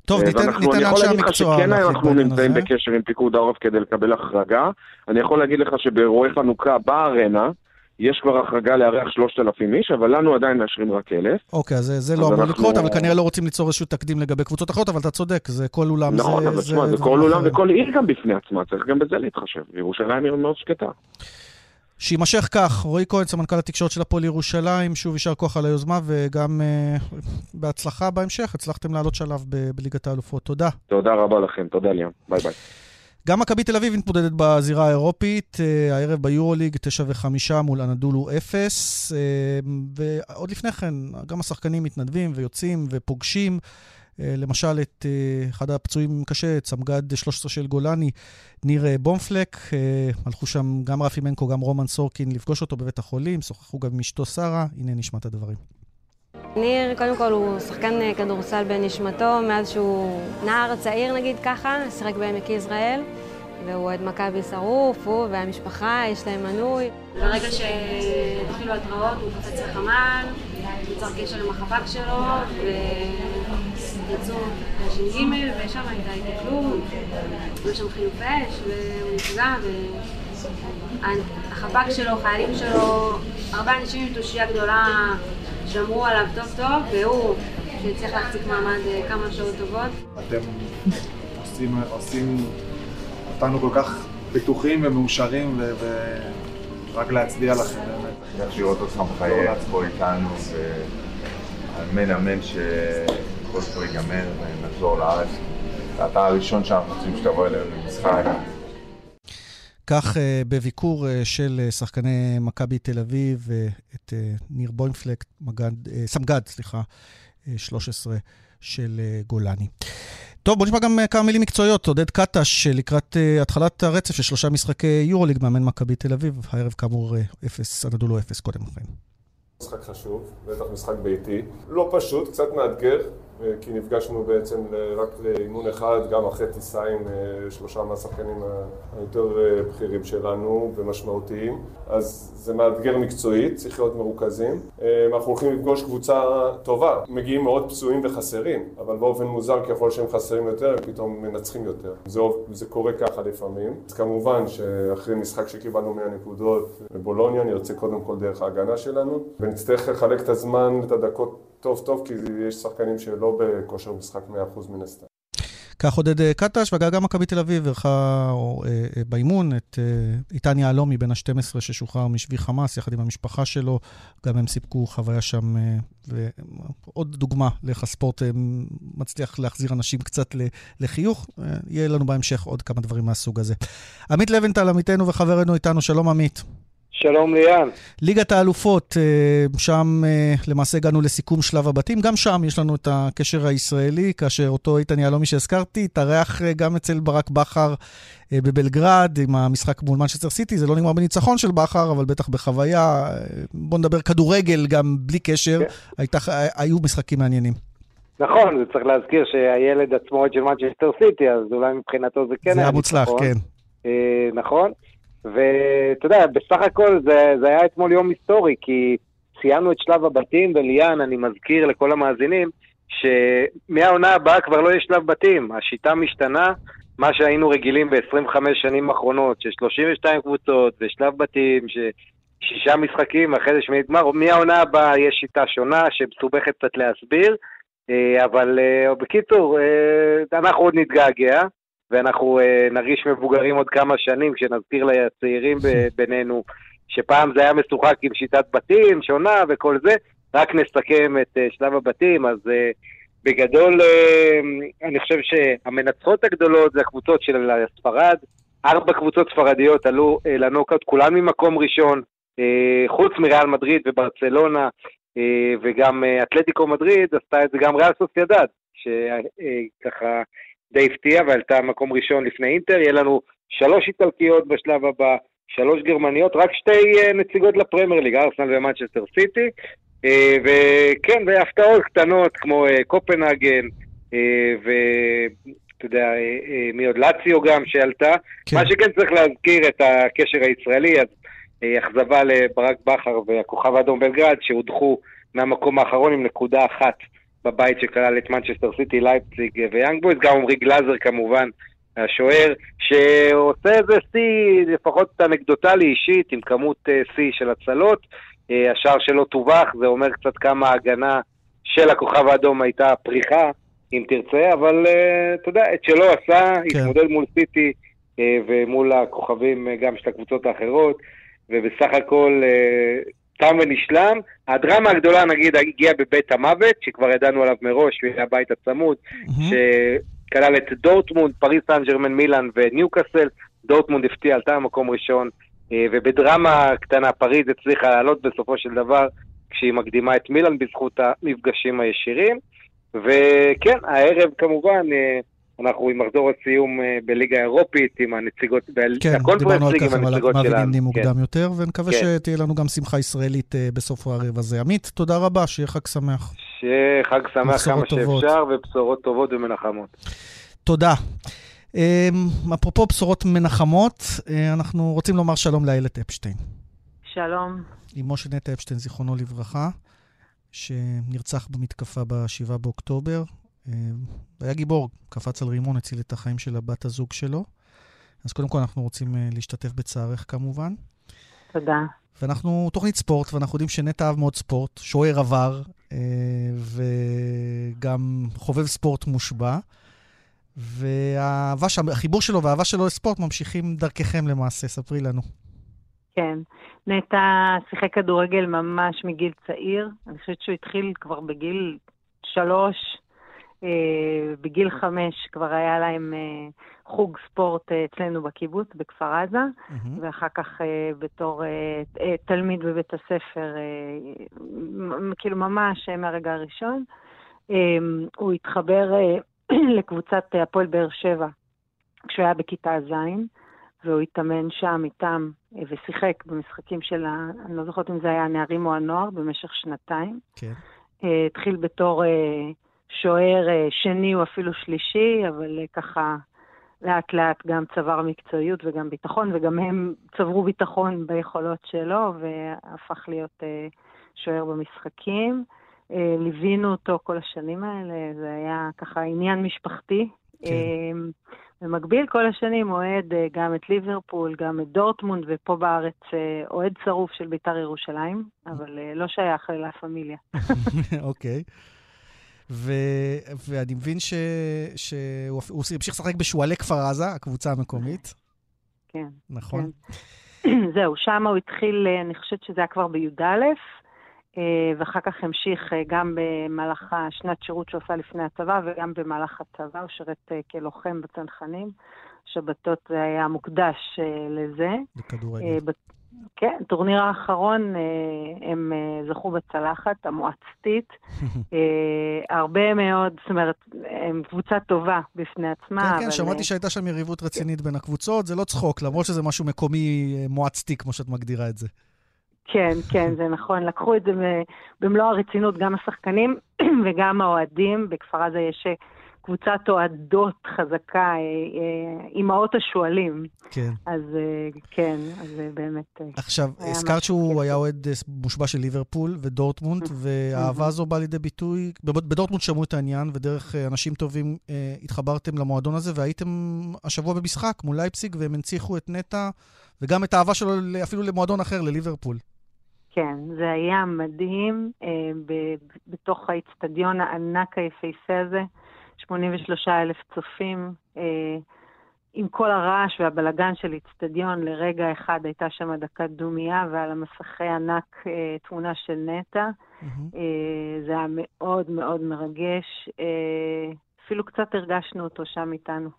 Speaker 3: טוב,
Speaker 9: אה,
Speaker 3: ניתן ניתן
Speaker 9: אני יכול
Speaker 3: לאנשי
Speaker 9: להגיד לך
Speaker 3: המקצוע
Speaker 9: שכן אנחנו נמצאים
Speaker 3: הזה.
Speaker 9: בקשר עם פיקוד העורף כדי לקבל החרגה. אני יכול להגיד לך שבאירועי חנוכה בארנה, יש כבר החרגה לארח 3,000 איש, אבל לנו עדיין מאשרים רק 1,000.
Speaker 3: אוקיי, אז זה- זה לא אמור
Speaker 9: אנחנו-
Speaker 3: לקרות, אבל כנראה לא רוצים ליצור איזשהו תקדים לגבי קבוצות אחרות, אבל אתה צודק, זה כל אולם,
Speaker 9: נכון,
Speaker 3: זה...
Speaker 9: אבל תשמע, זה
Speaker 3: דברים
Speaker 9: כל אולם. וכל עיר גם בפני עצמה, צריך גם בזה להתחשב. ירושלים היא מאוד שקטה.
Speaker 3: שיימשך כך, רועי כהן, סמנכ"ל התקשורת של הפועל ירושלים, שוב יישר כוח על היוזמה, וגם אה, בהצלחה בהמשך, הצלחתם לעלות שלב ב- בליגת האלופות. תודה.
Speaker 9: תודה רבה לכם, תודה ליאם, ביי ביי.
Speaker 3: גם מכבי תל אביב מתמודדת בזירה האירופית, אה, הערב ביורוליג, תשע וחמישה מול אנדולו אפס, אה, ועוד לפני כן, גם השחקנים מתנדבים ויוצאים ופוגשים. אה, למשל את אה, אחד הפצועים קשה, צמגד 13 של גולני, ניר אה, בומפלק. הלכו שם גם רפי מנקו, גם רומן סורקין לפגוש אותו בבית החולים, שוחחו גם עם אשתו שרה, הנה נשמע את הדברים.
Speaker 12: ניר, קודם כל, הוא שחקן כדורסל בנשמתו, מאז שהוא נער צעיר, נגיד ככה, שיחק בעמק יזרעאל, והוא אוהד מכבי שרוף, הוא והמשפחה, יש להם מנוי. ברגע שהתחילו התראות, הוא קפץ לחמ"ל, יצר קשר עם החפ"ק שלו, ויצאו לש"ג, ושם הייתה התקלות, היו שם חילופי אש, והוא נפגע, והחפ"ק שלו, חיילים שלו, הרבה אנשים עם תושייה גדולה שמרו עליו טוב טוב, והוא, שהצליח להחזיק מעמד אה, כמה שעות טובות.
Speaker 13: אתם עושים, עושים אותנו כל כך בטוחים ומאושרים, ו- ורק להצדיע לכם באמת.
Speaker 14: איך לראות אותך מחייך פה איתנו, אמן אמן שהכל פה ייגמר ונחזור לארץ. אתה הראשון שאנחנו רוצים שתבוא אלינו למשחק.
Speaker 3: כך אה, בביקור אה, של אה, שחקני מכבי תל אביב, את ניר מגד, סמג"ד, סליחה, אה, 13 של גולני. טוב, בוא נשמע גם כמה מילים מקצועיות. עודד קטש, לקראת התחלת הרצף של שלושה משחקי יורוליג, מאמן מכבי תל אביב. הערב כאמור אפס, הנדולו אפס קודם לכן.
Speaker 15: משחק חשוב, בטח משחק ביתי. לא פשוט, קצת מאתגר, כי נפגשנו בעצם רק לאימון אחד, גם אחרי טיסה עם שלושה מהשחקנים היותר בכירים שלנו ומשמעותיים. אז זה מאתגר מקצועית, צריך להיות מרוכזים. אנחנו הולכים לפגוש קבוצה טובה, מגיעים מאוד פצועים וחסרים, אבל באופן מוזר ככל שהם חסרים יותר, הם פתאום מנצחים יותר. זה, זה קורה ככה לפעמים. אז כמובן שאחרי משחק שקיבלנו 100 נקודות בבולוניה, נרצה קודם כל דרך ההגנה שלנו, ונצטרך לחלק את הזמן, את הדקות טוב טוב, כי יש שחקנים שלא בכושר משחק 100% מן הסתם.
Speaker 3: כך עודד קטש, וגם מכבי תל אביב אירחה באימון את איתן יהלומי בן ה-12 ששוחרר משבי חמאס יחד עם המשפחה שלו. גם הם סיפקו חוויה שם, ועוד דוגמה לאיך הספורט מצליח להחזיר אנשים קצת לחיוך. יהיה לנו בהמשך עוד כמה דברים מהסוג הזה. עמית לבנטל, עמיתנו וחברנו איתנו, שלום עמית.
Speaker 16: שלום ליאן.
Speaker 3: ליגת האלופות, שם למעשה הגענו לסיכום שלב הבתים. גם שם יש לנו את הקשר הישראלי, כאשר אותו איתן יהלומי שהזכרתי, התארח גם אצל ברק בכר בבלגרד, עם המשחק מול מנצ'סטר סיטי. זה לא נגמר בניצחון של בכר, אבל בטח בחוויה. בוא נדבר כדורגל גם בלי קשר. הייתה, היו משחקים מעניינים.
Speaker 16: נכון, וצריך להזכיר שהילד עצמו של מנצ'סטר סיטי, אז אולי מבחינתו זה כן
Speaker 3: היה מוצלח, כן.
Speaker 16: נכון. ואתה יודע, בסך הכל זה, זה היה אתמול יום היסטורי, כי סיימנו את שלב הבתים, וליאן, אני מזכיר לכל המאזינים, שמהעונה הבאה כבר לא יש שלב בתים, השיטה משתנה, מה שהיינו רגילים ב-25 שנים האחרונות, ש-32 קבוצות ושלב בתים, ש... שישה משחקים, אחרי זה שמינית גמר, מהעונה הבאה יש שיטה שונה שמסובכת קצת להסביר, אבל בקיצור, אנחנו עוד נתגעגע. ואנחנו uh, נרגיש מבוגרים עוד כמה שנים כשנזכיר לצעירים <laughs> בינינו שפעם זה היה משוחק עם שיטת בתים שונה וכל זה, רק נסכם את uh, שלב הבתים, אז uh, בגדול אני חושב שהמנצחות הגדולות זה הקבוצות של ספרד, ארבע קבוצות ספרדיות עלו לנוקאוט, כולן ממקום ראשון, חוץ מריאל מדריד וברצלונה וגם אתלטיקו מדריד, עשתה את זה גם ריאל סוסיידד, שככה... די הפתיע ועלתה מקום ראשון לפני אינטר, יהיה לנו שלוש איטלקיות בשלב הבא, שלוש גרמניות, רק שתי נציגות לפרמייר ליג, ארסנל ומנצ'סטר סיטי, וכן, והפתעות קטנות כמו קופנהגן, ואתה יודע, מי עוד? לאציו גם שעלתה. כן. מה שכן צריך להזכיר את הקשר הישראלי, אז אכזבה לברק בכר והכוכב האדום בלגרד, שהודחו מהמקום האחרון עם נקודה אחת. בבית שכלל את מנצ'סטר סיטי, לייפציג ויאנג בויז, גם עמרי גלאזר כמובן, השוער, שעושה איזה שיא, לפחות אנקדוטלי אישית, עם כמות שיא של הצלות. השער שלו טווח, זה אומר קצת כמה ההגנה של הכוכב האדום הייתה פריחה, אם תרצה, אבל אתה יודע, את שלו עשה, כן. התמודד מול סיטי ומול הכוכבים גם של הקבוצות האחרות, ובסך הכל תם ונשלם. הדרמה הגדולה, נגיד, הגיעה בבית המוות, שכבר ידענו עליו מראש, הוא היה הבית הצמוד, mm-hmm. שכלל את דורטמונד, פריס סן ג'רמן מילאן וניוקאסל. דורטמונד הפתיע, עלתה במקום ראשון, ובדרמה קטנה פריז הצליחה לעלות בסופו של דבר, כשהיא מקדימה את מילאן בזכות המפגשים הישירים. וכן, הערב כמובן, אנחנו עם מחזור הסיום בליגה האירופית, עם הנציגות,
Speaker 3: כן, דיברנו על כך, אבל מעבידים נהיים מוקדם יותר, ונקווה כן. שתהיה לנו גם שמחה ישראלית בסוף הערב הזה. עמית, תודה רבה, שיהיה חג שמח.
Speaker 16: שיהיה חג שמח כמה טובות. שאפשר, ובשורות טובות ומנחמות.
Speaker 3: תודה. אפרופו בשורות מנחמות, אנחנו רוצים לומר שלום לאיילת אפשטיין.
Speaker 17: שלום.
Speaker 3: אמו של נטע אפשטיין, זיכרונו לברכה, שנרצח במתקפה ב-7 באוקטובר. היה גיבור, קפץ על רימון, הציל את החיים של הבת הזוג שלו. אז קודם כל אנחנו רוצים להשתתף בצערך כמובן.
Speaker 17: תודה.
Speaker 3: ואנחנו תוכנית ספורט, ואנחנו יודעים שנטע אהב מאוד ספורט, שוער עבר, וגם חובב ספורט מושבע. והחיבור שלו והאהבה שלו לספורט ממשיכים דרככם למעשה, ספרי לנו.
Speaker 17: כן. נטע שיחק כדורגל ממש מגיל צעיר. אני חושבת שהוא התחיל כבר בגיל שלוש. אה, בגיל חמש כבר היה להם אה, חוג ספורט אה, אצלנו בקיבוץ, בכפר עזה,
Speaker 18: Mm-hmm.
Speaker 17: ואחר כך בתור תלמיד בבית הספר, כאילו ממש מהרגע הראשון. הוא התחבר <clears throat> לקבוצת הפועל באר שבע כשהוא היה בכיתה ז', והוא התאמן שם איתם ושיחק במשחקים של, ה... אני לא זוכרת אם זה היה הנערים או הנוער, במשך שנתיים.
Speaker 3: כן.
Speaker 17: התחיל בתור שוער אה, שני או אפילו שלישי, אבל אה, ככה לאט לאט גם צבר מקצועיות וגם ביטחון, וגם הם צברו ביטחון ביכולות שלו, והפך להיות אה, שוער במשחקים. ליווינו אותו כל השנים האלה, זה היה ככה עניין משפחתי.
Speaker 18: כן.
Speaker 17: במקביל כל השנים אוהד גם את ליברפול, גם את דורטמונד, ופה בארץ אוהד שרוף של בית"ר ירושלים, אבל אה, לא שייך ללה פמיליה. <laughs>
Speaker 3: אוקיי. ו... ואני מבין ש... שהוא המשיך לשחק בשועלי כפר עזה, הקבוצה המקומית,
Speaker 17: כן.
Speaker 3: נכון? <clears throat>
Speaker 17: זהו, שם הוא התחיל, אני חושבת שזה היה כבר בי"א, אה, ואחר כך המשיך אה, גם במהלך השנת שירות שהוא עשה לפני הצבא, וגם במהלך הצבא, הוא שירת אה, כלוחם בצנחנים. שבתות זה היה מוקדש לזה.
Speaker 3: בכדורגל.
Speaker 17: כן, טורניר האחרון, אה, הם אה, זכו בצלחת המועצתית. <laughs> אה, הרבה מאוד, זאת אומרת, הם קבוצה טובה בפני עצמה,
Speaker 3: כן,
Speaker 17: אבל...
Speaker 3: כן,
Speaker 17: אה,
Speaker 3: שמעתי שהייתה שם יריבות רצינית בין הקבוצות, זה לא צחוק, למרות שזה משהו מקומי מועצתי, כמו שאת מגדירה את זה.
Speaker 17: כן, כן, זה נכון. לקחו את זה במלוא הרצינות, גם השחקנים <clears throat> וגם האוהדים. בכפר עזה יש קבוצת אוהדות חזקה, אה, אה, אימהות השועלים.
Speaker 3: כן.
Speaker 17: אז אה, כן, אז באמת...
Speaker 3: עכשיו, הזכרת שהוא
Speaker 17: כיף.
Speaker 3: היה אוהד מושבע של ליברפול ודורטמונד, <laughs> והאהבה הזו באה לידי ביטוי, בדורטמונד שמעו את העניין, ודרך אנשים טובים התחברתם למועדון הזה, והייתם השבוע במשחק מול לייפסיג, והם הנציחו את נטע, וגם את האהבה שלו אפילו למועדון אחר, לליברפול.
Speaker 17: כן, זה היה מדהים אה, ב- בתוך האיצטדיון הענק היפהפה הזה, 83 אלף צופים, אה, עם כל הרעש והבלגן של איצטדיון, לרגע אחד הייתה שם דקת דומייה, ועל המסכי ענק אה, תמונה של נטע. אה, זה היה מאוד מאוד מרגש. אה, אפילו קצת הרגשנו אותו שם איתנו.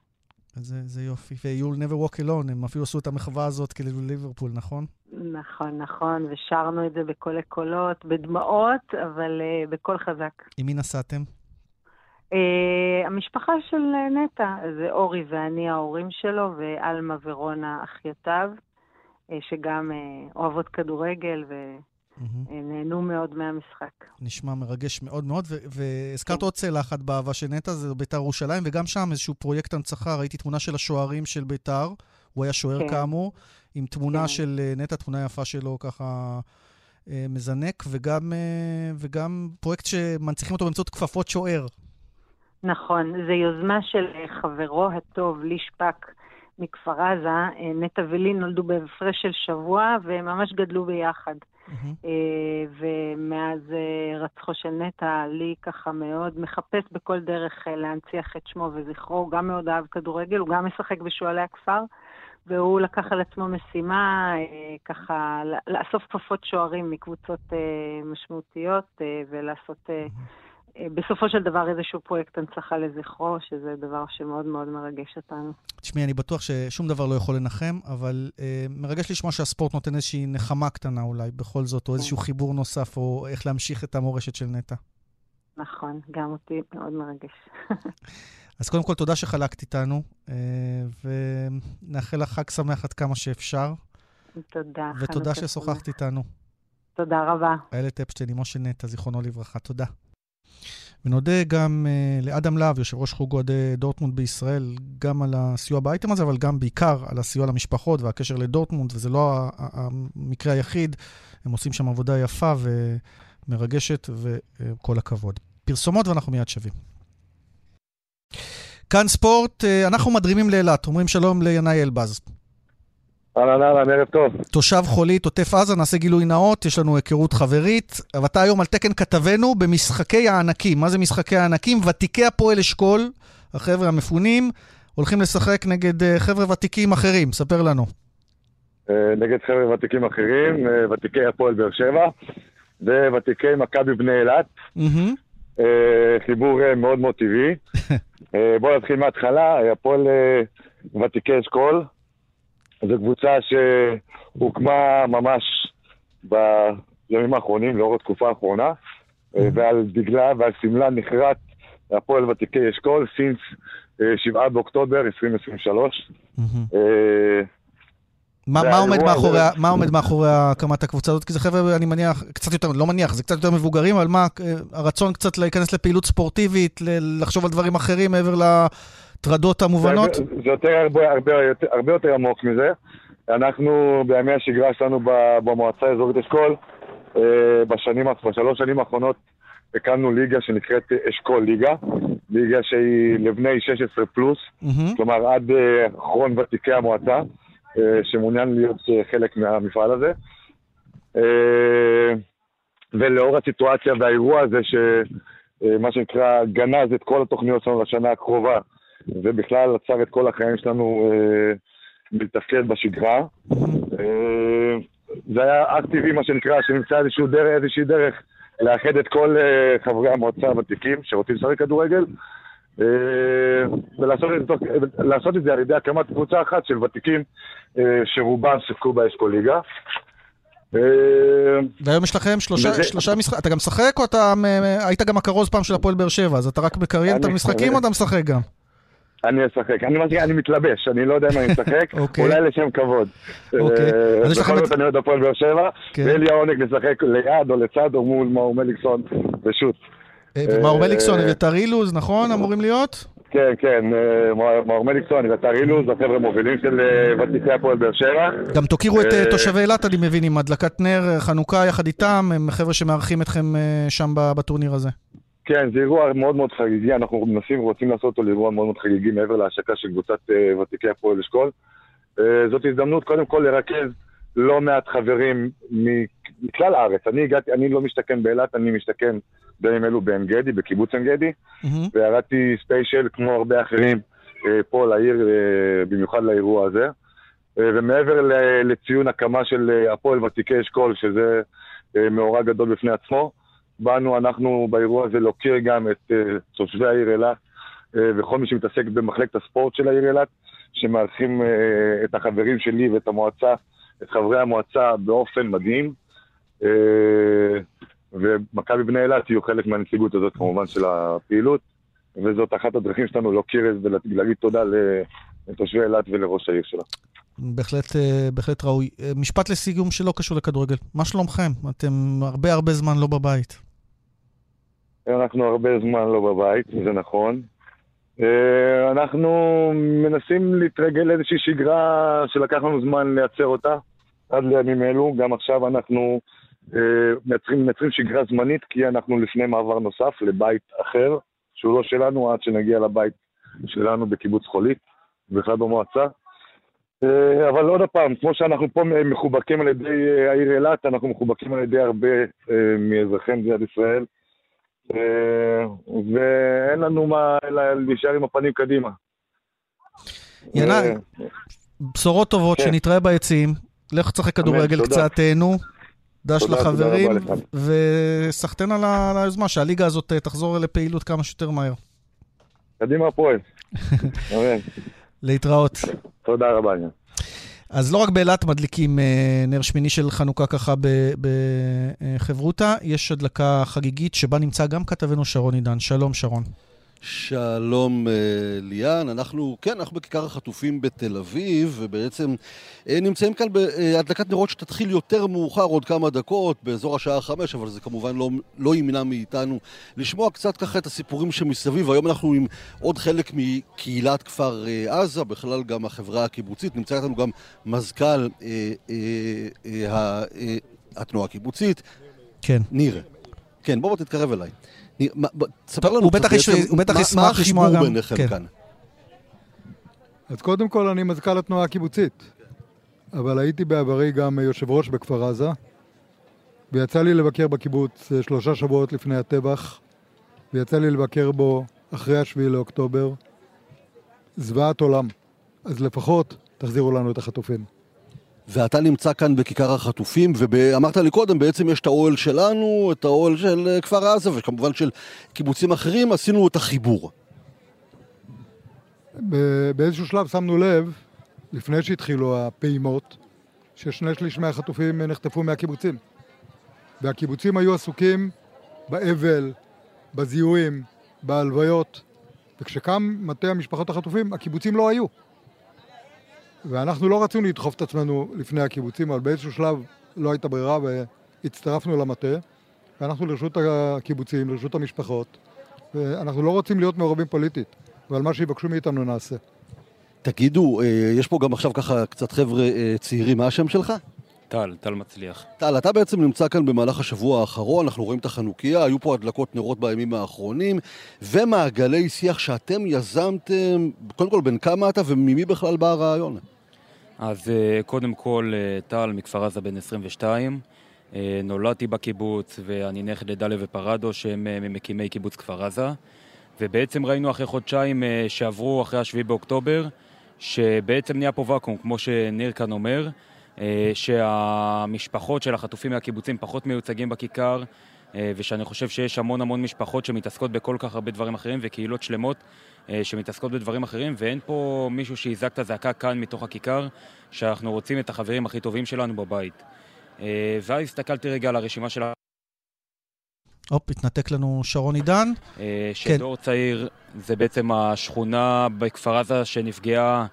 Speaker 3: זה, זה יופי. ו-You'll never walk alone, הם אפילו עשו את המחווה הזאת כאילו לליברפול, נכון?
Speaker 17: נכון, נכון, ושרנו את זה בקולי קולות, בדמעות, אבל uh, בקול חזק.
Speaker 3: עם מי נסעתם?
Speaker 17: Uh, המשפחה של uh, נטע, זה אורי ואני ההורים שלו, ועלמה ורונה אחיותיו, uh, שגם uh, אוהבות כדורגל ונהנו מאוד מהמשחק.
Speaker 3: נשמע מרגש מאוד מאוד, והזכרת עוד צלע אחת באהבה של נטע, זה ביתר ירושלים, וגם שם איזשהו פרויקט הנצחה, ראיתי תמונה של השוערים של ביתר, הוא היה שוער
Speaker 17: כן.
Speaker 3: כאמור, עם תמונה
Speaker 17: כן.
Speaker 3: של אה, נטע, תמונה יפה שלו ככה אה, מזנק, וגם, אה, וגם פרויקט שמנציחים אותו באמצעות כפפות שוער.
Speaker 17: נכון, זו יוזמה של אה, חברו הטוב, לי שפק מכפר עזה. אה, נטע ולי נולדו בהפרש של שבוע, והם ממש גדלו ביחד. אה, ומאז רצחו של נטע, לי ככה מאוד מחפש בכל דרך להנציח את שמו וזכרו. הוא גם מאוד אהב כדורגל, הוא גם משחק בשועלי הכפר, והוא לקח על עצמו משימה ככה לאסוף כפפות שוערים מקבוצות משמעותיות ולעשות... אה, בסופו של דבר איזשהו פרויקט הנצחה לזכרו, שזה דבר שמאוד מאוד מרגש אותנו.
Speaker 3: תשמעי, אני בטוח ששום דבר לא יכול לנחם, אבל אה, מרגש לשמוע שהספורט נותן איזושהי נחמה קטנה אולי, בכל זאת, או איזשהו חיבור נוסף, או איך להמשיך את המורשת של נטע.
Speaker 17: נכון, גם אותי מאוד מרגש. <laughs>
Speaker 3: אז קודם כל, תודה שחלקת איתנו, אה, ונאחל לך חג שמח עד כמה שאפשר,
Speaker 17: תודה.
Speaker 3: ותודה ששוחחת איתנו.
Speaker 17: תודה רבה.
Speaker 3: איילת אפשטיין, אמו של נטע, זיכרונו לברכה. תודה. ונודה גם uh, לאדם להב, יושב ראש חוג אוהדי דורטמונד בישראל, גם על הסיוע באייטם הזה, אבל גם בעיקר על הסיוע למשפחות והקשר לדורטמונד, וזה לא המקרה היחיד. הם עושים שם עבודה יפה ומרגשת, וכל הכבוד. פרסומות ואנחנו מיד שווים. כאן ספורט, אה, אנחנו מדרימים לאילת, אומרים שלום לינאי אלבז.
Speaker 18: אהלן אהלן, ערב טוב.
Speaker 3: תושב חולית, עוטף עזה, נעשה גילוי נאות, יש לנו היכרות חברית, אבל אתה היום על תקן כתבנו במשחקי הענקים. מה זה משחקי הענקים? ותיקי הפועל אשכול, החבר'ה המפונים, הולכים לשחק נגד אה, חבר'ה ותיקים אחרים. ספר לנו.
Speaker 18: אה, נגד חבר'ה ותיקים אחרים, אה, ותיקי הפועל באר שבע וותיקי מכבי בני אילת. חיבור מאוד מאוד טבעי. <laughs> בואו נתחיל מההתחלה, הפועל ותיקי אשכול. זו קבוצה שהוקמה ממש בימים האחרונים, לאור התקופה האחרונה, אה, ועל דגלה ועל סמלה נחרט הפועל ותיקי אשכול, סינס אה, 7 באוקטובר 2023. אה,
Speaker 3: מה, עומד מאחורי, מה עומד מאחורי הקמת הקבוצה הזאת? כי זה חבר'ה, אני מניח, קצת יותר, לא מניח, זה קצת יותר מבוגרים, אבל מה, אה, הרצון קצת להיכנס לפעילות ספורטיבית, לחשוב על דברים אחרים מעבר לטרדות המובנות?
Speaker 18: זה, זה יותר, הרבה, הרבה, יותר, הרבה יותר עמוק מזה. אנחנו בימי השגרה שלנו במועצה האזורית אשכול, אה, בשנים, בשלוש שנים האחרונות הקמנו ליגה שנקראת אשכול ליגה, ליגה שהיא לבני 16 פלוס, כלומר עד אה, אחרון ותיקי המועצה, אה, שמעוניין להיות חלק מהמפעל הזה. ולאור הסיטואציה והאירוע הזה, שמה שנקרא גנז את כל התוכניות שלנו לשנה הקרובה, ובכלל עצר את כל החיים שלנו אה, מלתפקד בשגרה. אה, זה היה אקט טבעי, מה שנקרא, שנמצא איזשהו דרך, איזושהי דרך לאחד את כל אה, חברי המועצה הוותיקים שרוצים לשחק כדורגל, ולעשות את, זה על ידי הקמת קבוצה אחת של ותיקים שרובם שיחקו באשכול ליגה.
Speaker 3: והיום יש לכם שלושה,
Speaker 18: וזה-
Speaker 3: שלושה משחקים, אתה גם משחק או אתה היית גם הכרוז פעם של הפועל באר שבע, אז אתה רק מקריין את המשחקים או אתה משחק גם?
Speaker 18: אני אשחק, אני, אני מתלבש, אני לא יודע אם אני אשחק, <laughs> אולי לשם כבוד.
Speaker 3: אוקיי,
Speaker 18: אה, בכל
Speaker 3: את-
Speaker 18: זאת אני אוהד הפועל באר שבע,
Speaker 3: כן.
Speaker 18: ויהיה לי העונג לשחק ליד או לצד או מול מאור מליקסון ושות.
Speaker 3: אה, ומאור
Speaker 18: אה,
Speaker 3: מליקסון, אביתר אילוז, נכון? אמורים להיות?
Speaker 18: כן, כן, מאור- מליקסון ואתר אילוז, החבר'ה מובילים של ותיקי הפועל באר שבע.
Speaker 3: גם תוקירו את תושבי אילת, אני מבין, עם הדלקת נר, חנוכה יחד איתם, הם חבר'ה שמארחים אתכם שם בטורניר הזה.
Speaker 18: כן, זה אירוע מאוד מאוד חגיגי, אנחנו מנסים ורוצים לעשות אותו לאירוע מאוד מאוד חגיגי מעבר להשקה של קבוצת אה, ותיקי הפועל אשכול. אה, זאת הזדמנות קודם כל לרכז לא מעט חברים מכלל הארץ. אני הגעתי, אני לא משתכן באילת, אני משתכן בימים אלו בעין גדי, בקיבוץ עין גדי, וירדתי ספיישל כמו הרבה אחרים אה, פה לעיר, אה, במיוחד לאירוע הזה. אה, ומעבר ל- לציון הקמה של אה, הפועל ותיקי אשכול, שזה אה, מאורע גדול בפני עצמו, באנו אנחנו באירוע הזה להוקיר גם את אה, תושבי העיר אילת אה, וכל מי שמתעסק במחלקת הספורט של העיר אילת, שמארחים אה, את החברים שלי ואת המועצה, את חברי המועצה באופן מדהים. ומכבי בני אילת יהיו חלק מהנציגות הזאת כמובן של הפעילות, וזאת אחת הדרכים שלנו להוקיר ולהגיד תודה לתושבי אילת ולראש העיר שלה.
Speaker 3: בהחלט, בהחלט ראוי. משפט לסיום שלא קשור לכדורגל. מה שלומכם? אתם הרבה הרבה זמן לא בבית.
Speaker 18: אנחנו הרבה זמן לא בבית, זה נכון. אה, אנחנו מנסים להתרגל לאיזושהי שגרה שלקח לנו זמן לייצר אותה, עד לימים אלו. גם עכשיו אנחנו אה, מייצרים, מייצרים שגרה זמנית, כי אנחנו לפני מעבר נוסף לבית אחר, שהוא לא שלנו, עד שנגיע לבית שלנו בקיבוץ חולית, בכלל במועצה. אה, אבל עוד פעם, כמו שאנחנו פה מחובקים על ידי העיר אילת, אנחנו מחובקים על ידי הרבה מאזרחי מדינת ישראל. ואין לנו מה אלא להישאר עם הפנים קדימה.
Speaker 3: ינאי,
Speaker 18: אה,
Speaker 3: בשורות טובות,
Speaker 18: כן.
Speaker 3: שנתראה ביציעים. לך תשחק כדורגל. קצת, תהנו. דש
Speaker 18: תודה,
Speaker 3: לחברים. וסחטיין על היוזמה, שהליגה הזאת אה, תחזור לפעילות כמה שיותר מהר.
Speaker 18: קדימה הפועל. <laughs>
Speaker 3: להתראות.
Speaker 18: תודה רבה.
Speaker 3: אז לא רק באילת מדליקים אה, נר שמיני של חנוכה ככה בחברותא, יש הדלקה חגיגית שבה נמצא גם כתבנו שרון עידן. שלום, שרון.
Speaker 19: שלום אה, ליאן, אנחנו, כן, אנחנו בכיכר החטופים בתל אביב, ובעצם אה, נמצאים כאן בהדלקת נרות שתתחיל יותר מאוחר, עוד כמה דקות, באזור השעה חמש, אבל זה כמובן לא, לא ימנע מאיתנו לשמוע קצת ככה את הסיפורים שמסביב. היום אנחנו עם עוד חלק מקהילת כפר אה, עזה, בכלל גם החברה הקיבוצית, נמצא איתנו גם מזכ"ל אה, אה, אה, אה, התנועה הקיבוצית.
Speaker 3: כן.
Speaker 19: ניר. כן, בוא בוא תתקרב אליי. תספר לנו
Speaker 3: הוא
Speaker 19: קצת בעצם
Speaker 3: הוא בטח
Speaker 19: מה- החיבור ביניכם
Speaker 3: כן.
Speaker 19: כאן.
Speaker 20: אז קודם כל אני מזכ"ל התנועה הקיבוצית, אבל הייתי בעברי גם יושב ראש בכפר עזה, ויצא לי לבקר בקיבוץ אה, שלושה שבועות לפני הטבח, ויצא לי לבקר בו אחרי השביעי לאוקטובר. זוועת עולם. אז לפחות תחזירו לנו את החטופים.
Speaker 19: ואתה נמצא כאן בכיכר החטופים, ואמרת לי קודם, בעצם יש את האוהל שלנו, את האוהל של אה, כפר עזה, וכמובן של קיבוצים אחרים, עשינו את החיבור.
Speaker 20: באיזשהו שלב שמנו לב, לפני שהתחילו הפעימות, ששני שליש מהחטופים נחטפו מהקיבוצים. והקיבוצים היו עסוקים באבל, בזיהויים, בהלוויות, וכשקם מטה המשפחות החטופים, הקיבוצים לא היו. ואנחנו לא רצינו לדחוף את עצמנו לפני הקיבוצים, אבל באיזשהו שלב לא הייתה ברירה והצטרפנו למטה, ואנחנו לרשות הקיבוצים, לרשות המשפחות, ואנחנו לא רוצים להיות מעורבים פוליטית, אבל מה שיבקשו מאיתנו נעשה.
Speaker 19: תגידו, אה, יש פה גם עכשיו ככה קצת חבר'ה אה, צעירים, מה השם שלך?
Speaker 21: טל, טל מצליח.
Speaker 19: טל, אתה בעצם נמצא כאן במהלך השבוע האחרון, אנחנו רואים את החנוכיה, היו פה הדלקות נרות בימים האחרונים, ומעגלי שיח שאתם יזמתם, קודם כל, בין כמה אתה וממי בכלל בא הרעיון?
Speaker 21: אז אה, קודם כל, טל מכפר עזה בן 22, נולדתי בקיבוץ, ואני נכד לדליה ופרדו, שהם ממקימי קיבוץ כפר עזה. ובעצם ראינו אחרי חודשיים שעברו אחרי השביעי באוקטובר, שבעצם נהיה פה ואקום, כמו שניר כאן אומר, אה, שהמשפחות של החטופים מהקיבוצים פחות מיוצגים בכיכר, אה, ושאני חושב שיש המון המון משפחות שמתעסקות בכל כך הרבה דברים אחרים, וקהילות שלמות אה, שמתעסקות בדברים אחרים, ואין פה מישהו שיזעק את הזעקה כאן מתוך הכיכר, שאנחנו רוצים את החברים הכי טובים שלנו בבית. ואז הסתכלתי רגע על הרשימה של
Speaker 3: הופ, התנתק לנו שרון עידן.
Speaker 21: אה, שדור כן. צעיר זה בעצם השכונה בכפר עזה שנפגעה,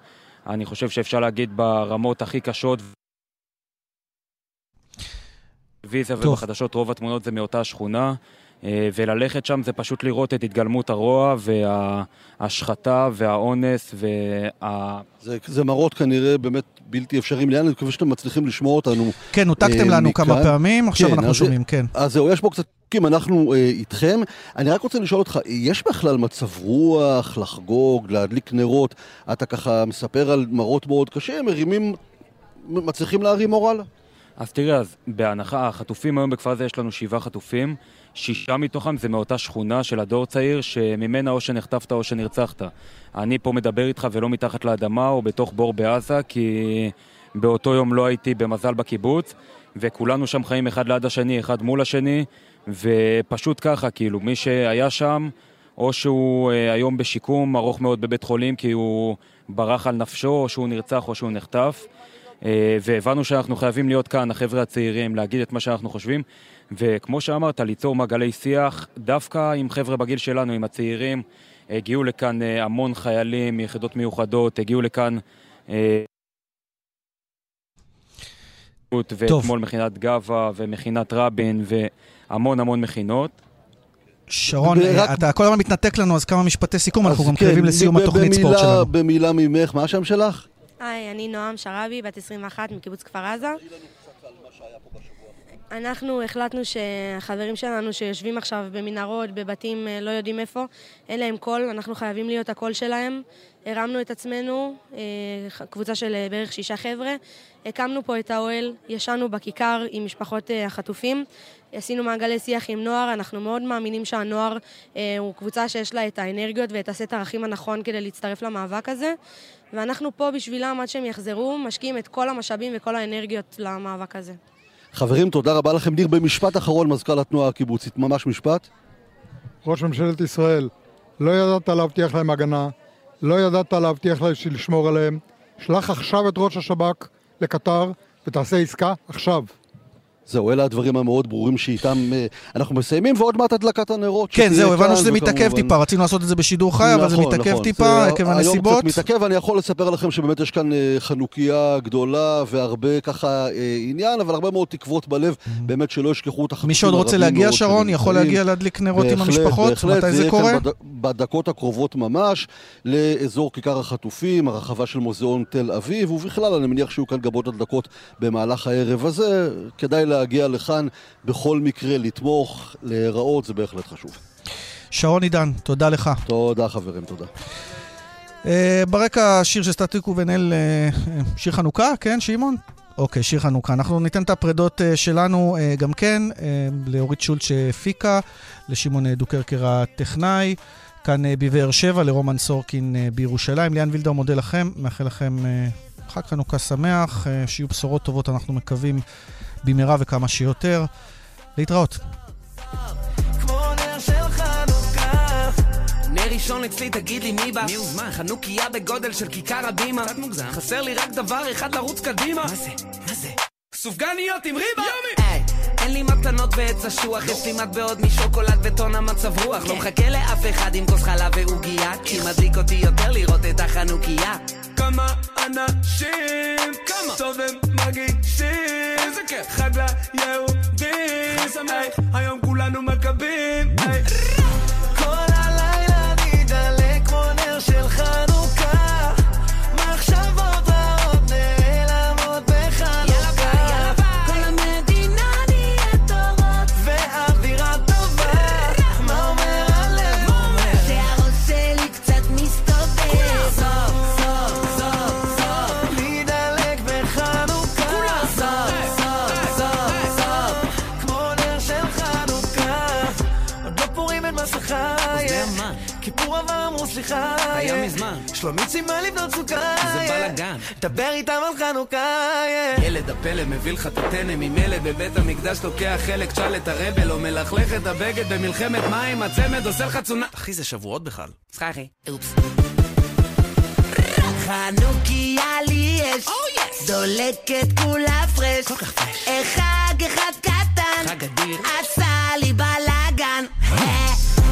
Speaker 21: אני חושב שאפשר להגיד, ברמות הכי קשות. ויזה ובחדשות רוב התמונות זה מאותה שכונה. אה, וללכת שם זה פשוט לראות את התגלמות הרוע וההשחתה והאונס וה...
Speaker 19: זה, זה מראות כנראה באמת בלתי אפשריים. לאן, אני מקווה שאתם מצליחים לשמוע אותנו.
Speaker 3: כן, הותקתם אה, לנו מכאן. כמה פעמים, עכשיו כן, אנחנו אז, שומעים, כן.
Speaker 19: אז זהו, יש פה קצת... אם אנחנו אה, איתכם, אני רק רוצה לשאול אותך, יש בכלל מצב רוח לחגוג, להדליק נרות? אתה ככה מספר על מראות מאוד קשים, מרימים, מצליחים להרים מורל?
Speaker 21: אז תראה, אז בהנחה, החטופים היום בכפר הזה יש לנו שבעה חטופים. שישה מתוכם זה מאותה שכונה של הדור צעיר, שממנה או שנחטפת או שנרצחת. אני פה מדבר איתך ולא מתחת לאדמה או בתוך בור בעזה, כי באותו יום לא הייתי במזל בקיבוץ, וכולנו שם חיים אחד ליד השני, אחד מול השני, ופשוט ככה, כאילו, מי שהיה שם, או שהוא אה, היום בשיקום ארוך מאוד בבית חולים כי הוא ברח על נפשו, או שהוא נרצח או שהוא נחטף. אה, והבנו שאנחנו חייבים להיות כאן, החבר'ה הצעירים, להגיד את מה שאנחנו חושבים. וכמו שאמרת, ליצור מעגלי שיח, דווקא עם חבר'ה בגיל שלנו, עם הצעירים. הגיעו לכאן אה, המון חיילים מיחידות מיוחדות, הגיעו לכאן... אה, ואתמול מכינת גבה ומכינת רבין והמון המון מכינות.
Speaker 3: שרון, ורק... אתה כל הזמן מתנתק לנו, אז כמה משפטי סיכום, אנחנו גם כן, קרבים לסיום התוכנית ספורט שלנו.
Speaker 19: במילה ממך, מה השם שלך?
Speaker 22: היי, אני נועם שרבי, בת 21 מקיבוץ כפר עזה. אנחנו החלטנו שהחברים שלנו שיושבים עכשיו במנהרות, בבתים, אה, לא יודעים איפה, אין להם קול, אנחנו חייבים להיות הקול שלהם. הרמנו את עצמנו, אה, קבוצה של אה, בערך שישה חבר'ה, הקמנו פה את האוהל, ישנו בכיכר עם משפחות החטופים, עשינו מעגלי שיח עם נוער, אנחנו מאוד מאמינים שהנוער הוא קבוצה שיש לה את האנרגיות ואת הסט הערכים הנכון כדי להצטרף למאבק הזה, ואנחנו פה בשבילם עד שהם יחזרו, משקיעים את כל המשאבים וכל האנרגיות למאבק הזה.
Speaker 19: חברים, תודה רבה לכם. ניר, במשפט אחרון, מזכ"ל התנועה הקיבוצית, ממש משפט.
Speaker 20: ראש ממשלת ישראל, לא ידעת להבטיח להם הגנה, לא ידעת להבטיח להם לשמור עליהם. שלח עכשיו את ראש השב"כ לקטר ותעשה עסקה עכשיו.
Speaker 19: זהו, אלה הדברים המאוד ברורים שאיתם אה, אנחנו מסיימים, ועוד מעט הדלקת הנרות.
Speaker 3: כן, זהו, הבנו שזה מתעכב טיפה, רצינו לעשות את זה בשידור חי, אבל זה נכון, מתעכב נכון. טיפה עקב הנסיבות.
Speaker 19: היום קצת מתעכב, אני יכול לספר לכם שבאמת יש כאן אה, חנוכיה גדולה והרבה ככה אה, עניין, אבל הרבה מאוד תקוות בלב, באמת שלא ישכחו את החטופים
Speaker 3: מי שעוד רוצה להגיע, שרון, יכול להגיע להדליק נרות עם המשפחות? מתי זה קורה?
Speaker 19: בדקות הקרובות ממש, לאזור כיכר החטופים, הרחבה של מוזיאון תל אביב, ובכלל, אני מניח שיהיו כאן גבות הדלקות במהלך הערב הזה. כדאי להגיע לכאן בכל מקרה, לתמוך, להיראות, זה בהחלט חשוב.
Speaker 3: שרון עידן, תודה לך.
Speaker 19: תודה חברים, תודה.
Speaker 3: Uh, ברקע שיר של סטטיקו ונל, uh, שיר חנוכה, כן, שמעון? אוקיי, שיר חנוכה. אנחנו ניתן את הפרדות uh, שלנו uh, גם כן, uh, לאורית שולט שהפיקה, לשמעון דוקרקר הטכנאי, כאן uh, בבאר שבע, לרומן סורקין uh, בירושלים. ליאן וילדאו מודה לכם, מאחל לכם uh, חג חנוכה שמח, אה, שיהיו בשורות טובות, אנחנו מקווים במהרה וכמה שיותר. להתראות.
Speaker 23: נר ראשון אצלי, תגיד לי מי בא? מי הוזמן? חנוכיה בגודל של כיכר הבימה. קצת מוגזם. חסר לי רק דבר אחד לרוץ קדימה. מה זה? מה זה? סופגניות עם ריבה! יומי! אין לי מתנות ועץ אשוח, יש לי מטבעות משוקולד וטון המצב רוח. לא מחכה לאף אחד עם כוס חלב ועוגייה, כי מדליק אותי יותר לראות את החנוכיה. כמה אנשים, כמה טוב הם כיף, חג ליהודים, שמח, היום כולנו מכבים, רוצים מה לבנות סוכה,
Speaker 24: זה בלאגן.
Speaker 23: דבר איתם על חנוכה,
Speaker 24: ילד הפלא מביא לך את הטנא ממילא בבית המקדש לוקח חלק, תשאל את הרבל או מלכלך את הבגד במלחמת מים, הצמד עושה לך צונאמי. אחי, זה שבועות בכלל.
Speaker 23: סליחה אחי. אופס. חנוכיה לי יש, oh, דולקת כולה פרש,
Speaker 25: כל כך פרש, חג אחד קטן, חג אדיר, עשה לי בלאגן. אה?